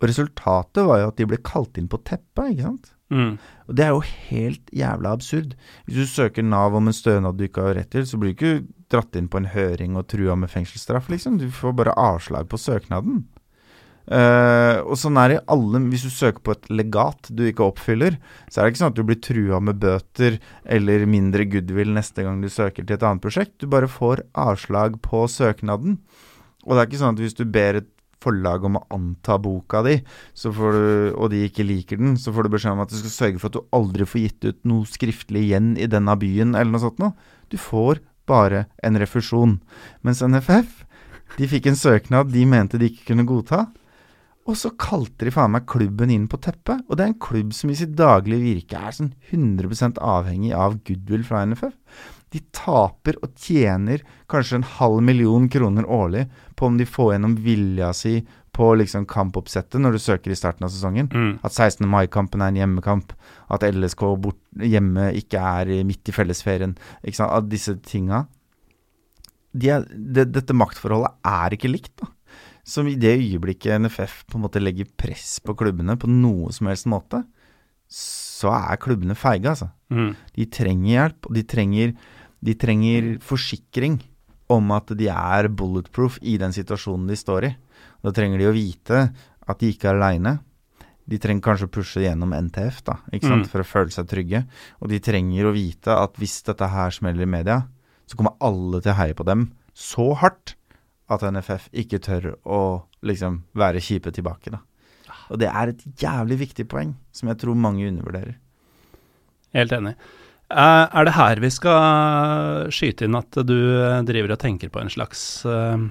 Og resultatet var jo at de ble kalt inn på teppet, ikke sant. Mm. Og det er jo helt jævla absurd. Hvis du søker Nav om en stønad du ikke har rett til, så blir du ikke dratt inn på en høring og trua med fengselsstraff, liksom. Du får bare avslag på søknaden. Eh, og sånn er det i alle Hvis du søker på et legat du ikke oppfyller, så er det ikke sånn at du blir trua med bøter eller mindre goodwill neste gang du søker til et annet prosjekt. Du bare får avslag på søknaden. Og det er ikke sånn at hvis du ber et forlag om å anta boka di, du, og de ikke liker den, så får du beskjed om at du skal sørge for at du aldri får gitt ut noe skriftlig igjen i denne byen, eller noe sånt noe. Du får bare en refusjon. Mens NFF, de fikk en søknad de mente de ikke kunne godta. Og så kalte de faen meg klubben inn på teppet. Og det er en klubb som i sitt daglige virke er sånn 100% avhengig av goodwill fra NFF. De taper og tjener kanskje en halv million kroner årlig på om de får gjennom vilja si på liksom kampoppsettet når du søker i starten av sesongen. Mm. At 16. mai-kampen er en hjemmekamp. At LSK bort, hjemme ikke er midt i fellesferien. Ikke sant? At disse tinga de er, det, Dette maktforholdet er ikke likt, da. Som i det øyeblikket NFF på en måte legger press på klubbene på noe som helst måte, så er klubbene feige, altså. Mm. De trenger hjelp, og de trenger, de trenger forsikring om at de er bulletproof i den situasjonen de står i. Da trenger de å vite at de ikke er aleine. De trenger kanskje å pushe gjennom NTF da, ikke sant? Mm. for å føle seg trygge. Og de trenger å vite at hvis dette her smeller i media, så kommer alle til å heie på dem så hardt at NFF ikke tør å liksom være kjipe tilbake. da. Og det er et jævlig viktig poeng, som jeg tror mange undervurderer. Helt enig. Eh, er det her vi skal skyte inn at du eh, driver og tenker på en slags eh,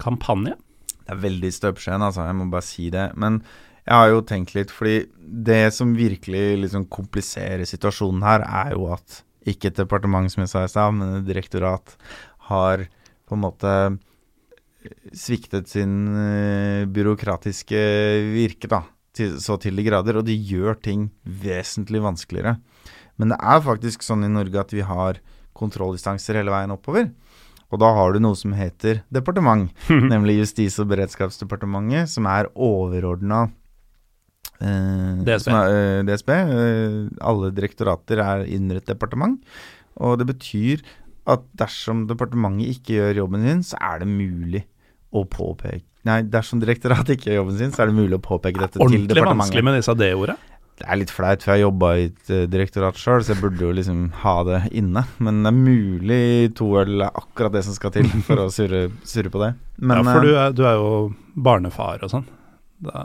kampanje? Det er veldig støpskjeen, altså. Jeg må bare si det. Men jeg har jo tenkt litt, fordi det som virkelig liksom kompliserer situasjonen her, er jo at ikke et departement som jeg sa i stad, men et direktorat, har på en måte sviktet sin uh, byråkratiske virke, da, til, så til de grader. Og de gjør ting vesentlig vanskeligere. Men det er faktisk sånn i Norge at vi har kontrollinstanser hele veien oppover. Og da har du noe som heter departement, nemlig Justis- og beredskapsdepartementet, som er overordna eh, DSB. Er, eh, DSB. Eh, alle direktorater er under et departement. Og det betyr at dersom departementet ikke gjør jobben sin, så er det mulig å påpeke Nei, dersom direktoratet ikke gjør jobben sin, så er det mulig å påpeke dette til departementet. Ordentlig vanskelig med disse D-orda. Det er litt flaut, for jeg har jobba i et eh, direktorat sjøl, så jeg burde jo liksom ha det inne. Men det er mulig to øl er akkurat det som skal til for å surre, surre på det. Men, ja, for du eh, er, du er jo barnefar og sånn. Da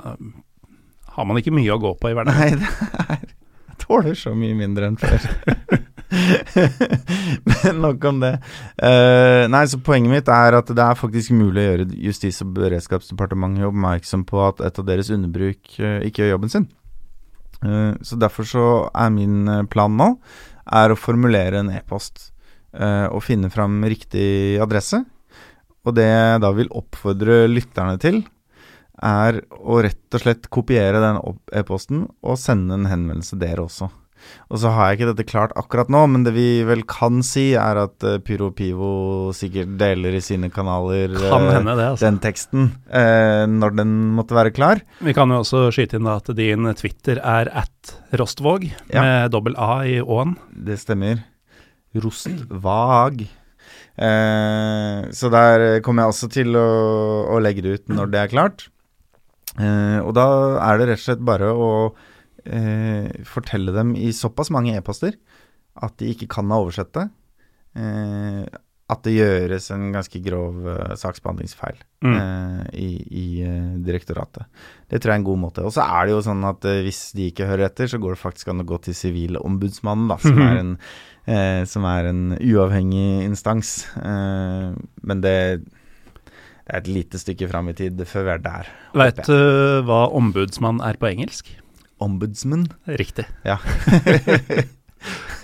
har man ikke mye å gå på i hverdagen. Nei, det er Jeg tåler så mye mindre enn før. Men nok om det. Uh, nei, så poenget mitt er at det er faktisk mulig å gjøre Justis- og beredskapsdepartementet oppmerksom på at et av deres underbruk uh, ikke gjør jobben sin. Uh, så derfor så er min plan nå er å formulere en e-post og finne fram riktig adresse. Og det jeg da vil oppfordre lytterne til, er å rett og slett kopiere den e-posten og sende en henvendelse der også. Og så har jeg ikke dette klart akkurat nå, men det vi vel kan si, er at uh, Pyro Pivo sikkert deler i sine kanaler Kan eh, hende det, altså. den teksten uh, når den måtte være klar. Vi kan jo også skyte inn da at din Twitter er at Rostvåg, Ja. med dobbel A i Å-en. Det stemmer. Rostvag. Uh, så der kommer jeg også til å, å legge det ut når det er klart. Eh, og da er det rett og slett bare å eh, fortelle dem i såpass mange e-poster at de ikke kan ha oversett det. Eh, at det gjøres en ganske grov eh, saksbehandlingsfeil Mm. eh, i, i eh, direktoratet. Det tror jeg er en god måte. Og så er det jo sånn at hvis de ikke hører etter, så går det faktisk an å gå til Sivilombudsmannen, da, som, er en, eh, som er en uavhengig instans. Eh, men det, det er et lite stykke fram i tid før vi er der. Veit du hva ombudsmann er på engelsk? Ombudsman. Riktig. Ja.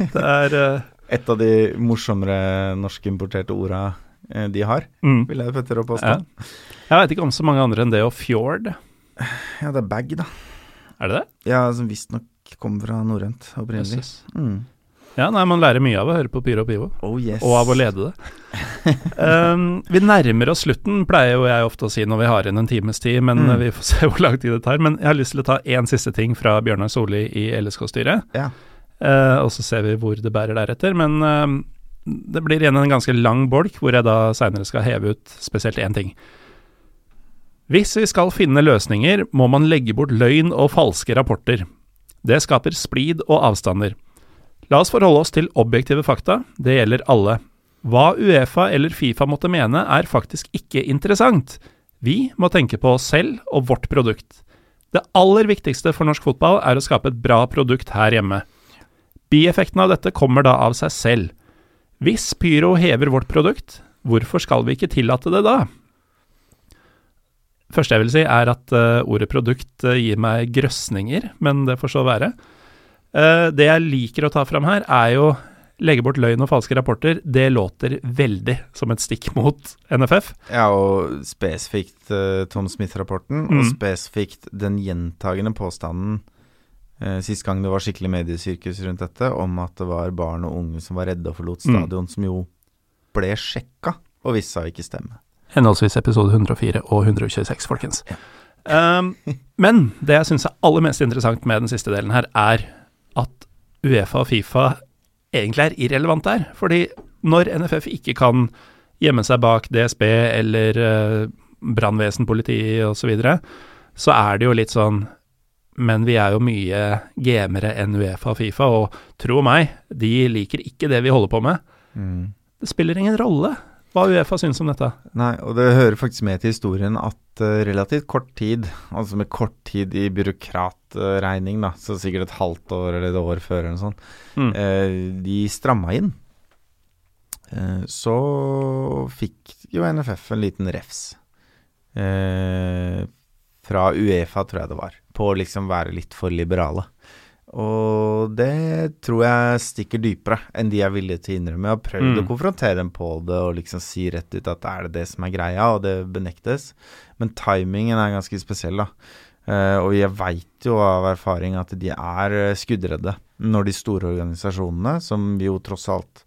Det er uh... Et av de morsommere norskimporterte orda eh, de har, mm. vil jeg tørre å ja. påstå. Jeg veit ikke om så mange andre enn det og fjord. Ja, det er bag, da. Er det det? Ja, som visstnok kommer fra norrønt opprinnelig. Mm. Ja, nei, man lærer mye av å høre på Pyro og Pivo. Oh yes. Og av å lede det. um, vi nærmer oss slutten, pleier jo jeg ofte å si når vi har igjen en times tid, men Mm. vi får se hvor lang tid det tar. Men jeg har lyst til å ta én siste ting fra Bjørnar Solli i LSK-styret. Ja. Uh, og så ser vi hvor det bærer deretter. Men uh, det blir igjen en ganske lang bolk, hvor jeg da seinere skal heve ut spesielt én ting. Hvis vi skal finne løsninger, må man legge bort løgn og falske rapporter. Det skaper splid og avstander. La oss forholde oss til objektive fakta, det gjelder alle. Hva Uefa eller Fifa måtte mene er faktisk ikke interessant. Vi må tenke på oss selv og vårt produkt. Det aller viktigste for norsk fotball er å skape et bra produkt her hjemme. Bieffekten av dette kommer da av seg selv. Hvis Pyro hever vårt produkt, hvorfor skal vi ikke tillate det da? Første jeg vil si er at eh, ordet produkt eh, gir meg grøsninger, men det får så være. Eh, det jeg liker å ta fram her, er jo legge bort løgn og falske rapporter. Det låter veldig som et stikk mot NFF. Ja, og spesifikt uh, Tom Smith-rapporten, og Mm. spesifikt den gjentagende påstanden uh, sist gang det var skikkelig mediesirkus rundt dette, om at det var barn og unge som var redde og forlot Mm. stadion, som jo ble sjekka, og viste seg å ikke stemme. Henholdsvis episode 104 og 126, folkens. Um, men det jeg syns er aller mest interessant med den siste delen her, er at Uefa og Fifa egentlig er irrelevant der. Fordi når NFF ikke kan gjemme seg bak DSB eller uh, brannvesen, politi osv., så, videre, så er det jo litt sånn Men vi er jo mye gamere enn Uefa og Fifa, og tro meg, de liker ikke det vi holder på med. Det spiller ingen rolle hva Uefa syns om dette. Nei, og det hører faktisk med til historien at uh, relativt kort tid, altså med kort tid i byråkratregning, da, så sikkert et halvt år eller et år før eller noe sånt, Mm. uh, de stramma inn. Eh, så fikk jo NFF en liten refs. Fra Uefa, tror jeg det var, på å liksom være litt for liberale. Og det tror jeg stikker dypere enn de er villige til å innrømme. Jeg har prøvd Mm. å konfrontere dem på det og liksom si rett ut at er det det som er greia, og det benektes. Men timingen er ganske spesiell, da. Uh, og jeg veit jo av erfaring at de er eh, skuddredde når de store organisasjonene, som vi jo tross alt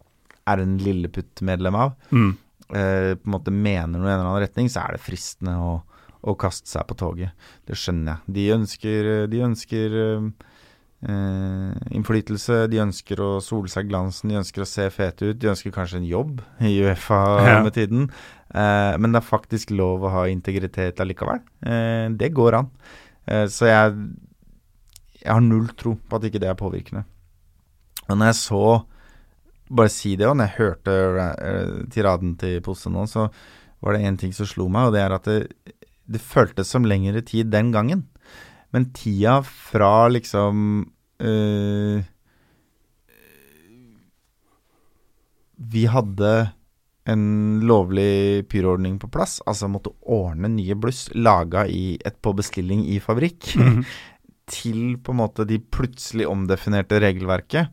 er en lilleputt-medlem av, Mm. uh, på en måte mener noe i en eller annen retning, så er det fristende å, å kaste seg på toget. Det skjønner jeg. De ønsker, de ønsker eh, innflytelse, de ønsker å sole seg glansen, de ønsker å se fete ut, de ønsker kanskje en jobb i Uefa Ja. med tiden. Eh, men det er faktisk lov å ha integritet allikevel. Eh, det går an. Eh, så jeg, jeg har null tro på at ikke det er påvirkende. Og når jeg så bare si det, og når jeg hørte uh, tiraden til Posse nå, så var det én ting som slo meg, og det er at det, det føltes som lengre tid den gangen. Men tida fra liksom eh, Vi hadde en lovlig pyroordning på plass, altså måtte ordne nye bluss laga i et på bestilling i fabrikk, til på en måte de plutselig omdefinerte regelverket.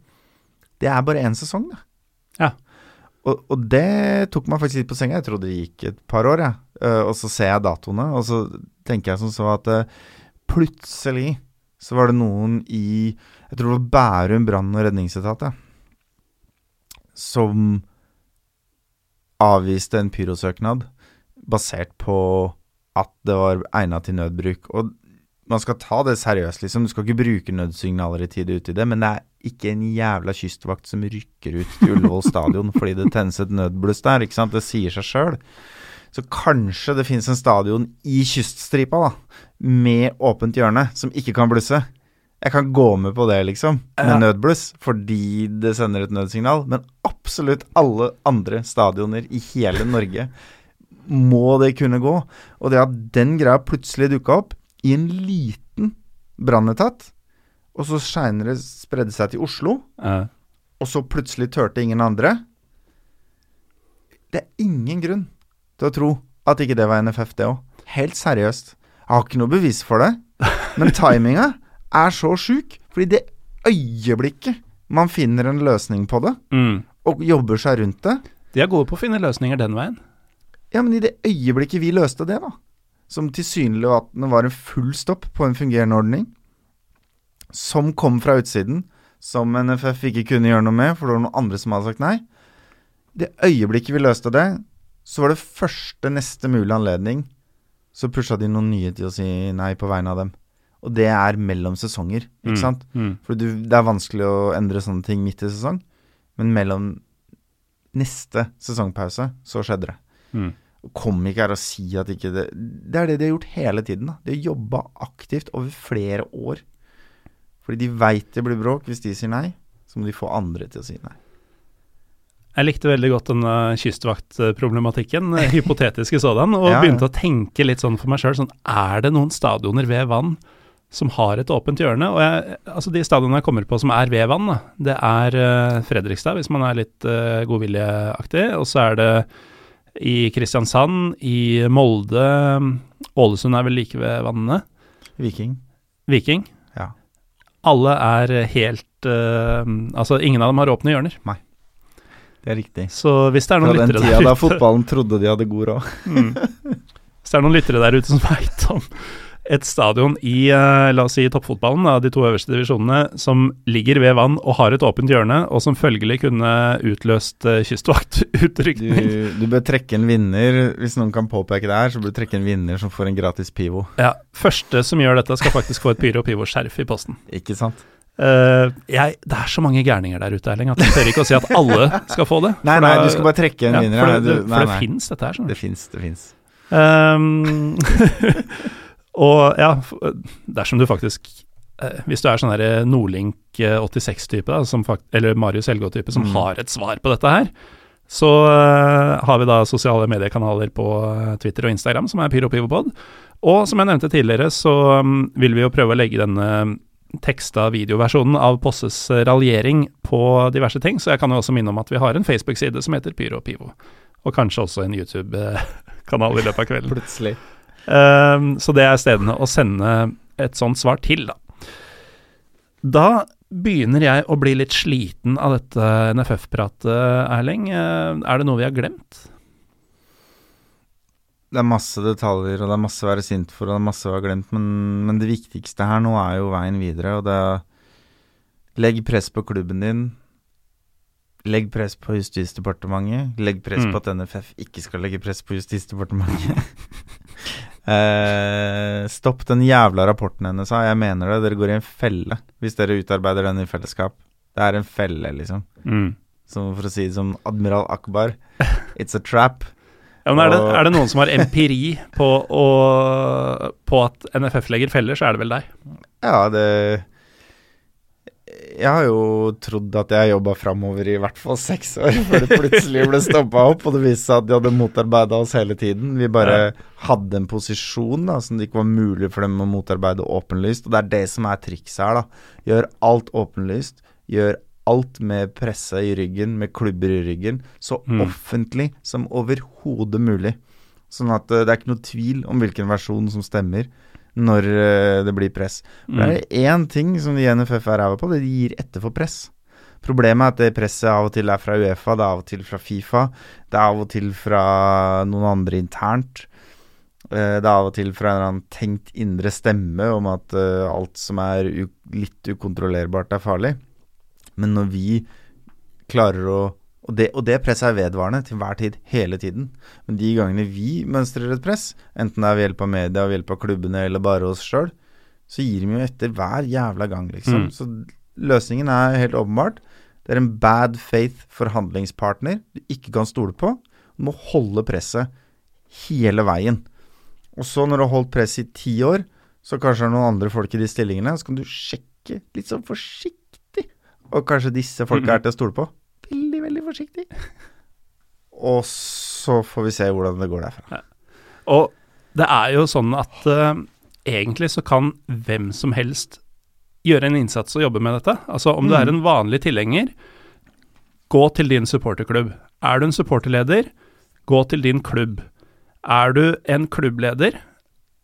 Det er bare én sesong, da. Ja. Og, og det tok meg faktisk litt på senga. Jeg trodde det gikk et par år, jeg. Eh, og så ser jeg datoene, og så tenker jeg som så at uh, plutselig så var det noen i Jeg tror det var Bærum brann- og redningsetat, ja, som avviste en pyrosøknad basert på at det var egna til nødbruk. Og man skal ta det seriøst, liksom. Du skal ikke bruke nødsignaler i tide i det, men det er ikke en jævla kystvakt som rykker ut til Ullevål stadion fordi det tennes et nødbluss der, ikke sant. Det sier seg sjøl. Så kanskje det finnes en stadion i kyststripa, da, med åpent hjørne, som ikke kan blusse. Jeg kan gå med på det, liksom, med Ja. nødbluss, fordi det sender et nødsignal. Men absolutt alle andre stadioner i hele Norge må det kunne gå. Og det at den greia plutselig dukka opp i en liten brannetat, og så seinere spredde seg til Oslo, ja. og så plutselig turte ingen andre Det er ingen grunn til å tro at ikke det var NFF, det òg. Helt seriøst. Jeg har ikke noe bevis for det, men timinga er så sjuk. Fordi det øyeblikket man finner en løsning på det, mm. og jobber seg rundt det De er gode på å finne løsninger den veien. Ja, men i det øyeblikket vi løste det, da, som tilsynelatende var en full stopp på en fungerende ordning, som kom fra utsiden, som NFF ikke kunne gjøre noe med, for det var noen andre som hadde sagt nei Det øyeblikket vi løste det, så var det første neste mulige anledning, så pusha de noen nye til å si nei på vegne av dem. Og det er mellom sesonger, ikke Mm, sant? Mm. For du, det er vanskelig å endre sånne ting midt i sesong, men mellom neste sesongpause, så skjedde det. Mm. Kom ikke her og si at ikke det Det er det de har gjort hele tiden. da De har jobba aktivt over flere år. Fordi de veit det blir bråk. Hvis de sier nei, så må de få andre til å si nei. Jeg likte veldig godt denne kystvaktproblematikken, hypotetiske sådan, og Ja, ja. begynte å tenke litt sånn for meg sjøl, sånn er det noen stadioner ved vann som har et åpent hjørne? Og jeg, altså de stadionene jeg kommer på som er ved vann, da, det er uh, Fredrikstad, hvis man er litt uh, godviljeaktig, og så er det i Kristiansand, i Molde, Ålesund er vel like ved vannene, Viking. Viking. Ja. Alle er helt uh, Altså, ingen av dem har åpne hjørner. Det er riktig. Så hvis det er Fra noen den lyttere tida da fotballen trodde de hadde god råd. Mm. Hvis det er noen lyttere der ute som veit om et stadion i eh, la oss si toppfotballen, da, de to øverste divisjonene, som ligger ved vann og har et åpent hjørne, og som følgelig kunne utløst kystvaktutrykning. Du, du bør trekke en vinner. Hvis noen kan påpeke det her, så bør du trekke en vinner som får en gratis pivo. Ja, Første som gjør dette, skal faktisk få et Pyro Pivo-skjerf i posten. Ikke sant? Eh, jeg, det er så mange gærninger der ute, Erling, at jeg tør ikke å si at alle skal få det. Nei, nei, du skal bare trekke en ja, vinner. For det, det, for det fins, dette her. Sånn. Det fins, det fins. Um, og ja, dersom du faktisk eh, Hvis du er sånn Nordlink 86-type, da, eller Marius Helgå-type, som Mm. har et svar på dette her, så uh, har vi da sosiale mediekanaler på eh, Twitter og Instagram, som er PyroPivopod. Og som jeg nevnte tidligere, så um, vil vi jo prøve å legge denne teksta videoversjonen av Posses raljering på diverse ting, så jeg kan jo også minne om at vi har en Facebook-side som heter Pyro og Pivo. Og kanskje også en YouTube-kanal i løpet av kvelden. Plutselig. Um, så det er stedene å sende et sånt svar til, da. Da begynner jeg å bli litt sliten av dette NFF-pratet, Erling. Eh, er det noe vi har glemt? Det er masse detaljer, og det er masse å være sint for, og det er masse å ha glemt, men, men det viktigste her nå er jo veien videre, og det er Legg press på klubben din. Legg press på Justisdepartementet. Legg press Mm. på at NFF ikke skal legge press på Justisdepartementet. eh, stopp den jævla rapporten hennes, jeg mener det. Dere går i en felle hvis dere utarbeider den i fellesskap. Det er en felle, liksom. Mm. Som for å si det som admiral Akbar. It's a trap. Ja, men er, det, er det noen som har empiri på, å, på at NFF legger feller, så er det vel deg. Ja, det Jeg har jo trodd at jeg jobba framover i hvert fall seks år, før det plutselig ble stoppa opp, og det viste seg at de hadde motarbeida oss hele tiden. Vi bare hadde en posisjon da, som det ikke var mulig for dem å motarbeide åpenlyst, og det er det som er trikset her, da. Gjør alt åpenlyst. Gjør alt med pressa i ryggen, med klubber i ryggen, så Mm. offentlig som overhodet mulig. Sånn at eh, det er ikke noe tvil om hvilken versjon som stemmer når eh, det blir press. Mm. Det er én ting som de i NFF er ræva på, det er de gir etter for press. Problemet er at det presset av og til er fra Uefa, det er av og til fra Fifa, det er av og til fra noen andre internt. Eh, Det er av og til fra en eller annen tenkt indre stemme om at alt som er litt ukontrollerbart, er farlig. Men når vi klarer å og det, og det presset er vedvarende til hver tid, hele tiden. Men de gangene vi mønstrer et press, enten det er ved hjelp av media, ved hjelp av klubbene eller bare oss sjøl, så gir de jo etter hver jævla gang, liksom. Mm. Så løsningen er helt åpenbart. Det er en bad faith forhandlingspartner du ikke kan stole på. Du må holde presset hele veien. Og så, når du har holdt press i ti år, så kanskje det er noen andre folk i de stillingene, så kan du sjekke litt sånn forsiktig. Og kanskje disse folka er til å stole på. Veldig, veldig forsiktig. Og så får vi se hvordan det går derfra. Og det er jo sånn at uh, egentlig så kan hvem som helst gjøre en innsats og jobbe med dette. Altså om du er en vanlig tilhenger, gå til din supporterklubb. Er du en supporterleder, gå til din klubb. Er du en klubbleder,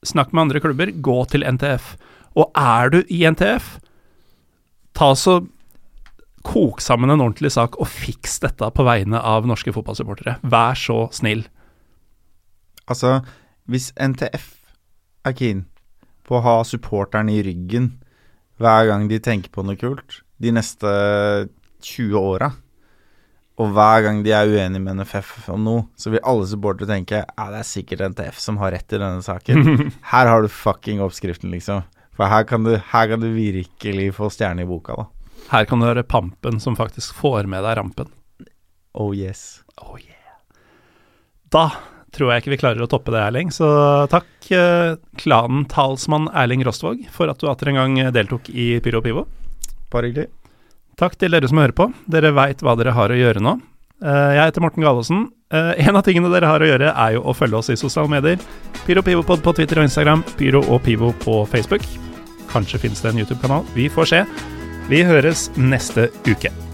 snakk med andre klubber, gå til NTF. Og er du i NTF, ta så Kok sammen en ordentlig sak og fiks dette på vegne av norske fotballsupportere. Vær så snill. Altså, hvis NTF er keen på å ha supporteren i ryggen hver gang de tenker på noe kult de neste 20 åra, og hver gang de er uenige med NFF om noe, så vil alle supportere tenke ja, det er sikkert NTF som har rett i denne saken. Her har du fucking oppskriften, liksom. For her kan du, her kan du virkelig få stjerne i boka, da. Her kan du høre Pampen som faktisk får med deg rampen. Oh yes. Oh yeah. Da tror jeg ikke vi klarer å toppe det, Erling. Så takk, eh, klanen-talsmann Erling Rostvåg, for at du atter en gang deltok i Pyro Pivo. Bare hyggelig. Takk til dere som hører på. Dere veit hva dere har å gjøre nå. Eh, Jeg heter Morten Galaasen. Eh, En av tingene dere har å gjøre, er jo å følge oss i sosiale medier. Pyro Pivopod på Twitter og Instagram. Pyro og Pivo på Facebook. Kanskje finnes det en YouTube-kanal. Vi får se. Vi høres neste uke.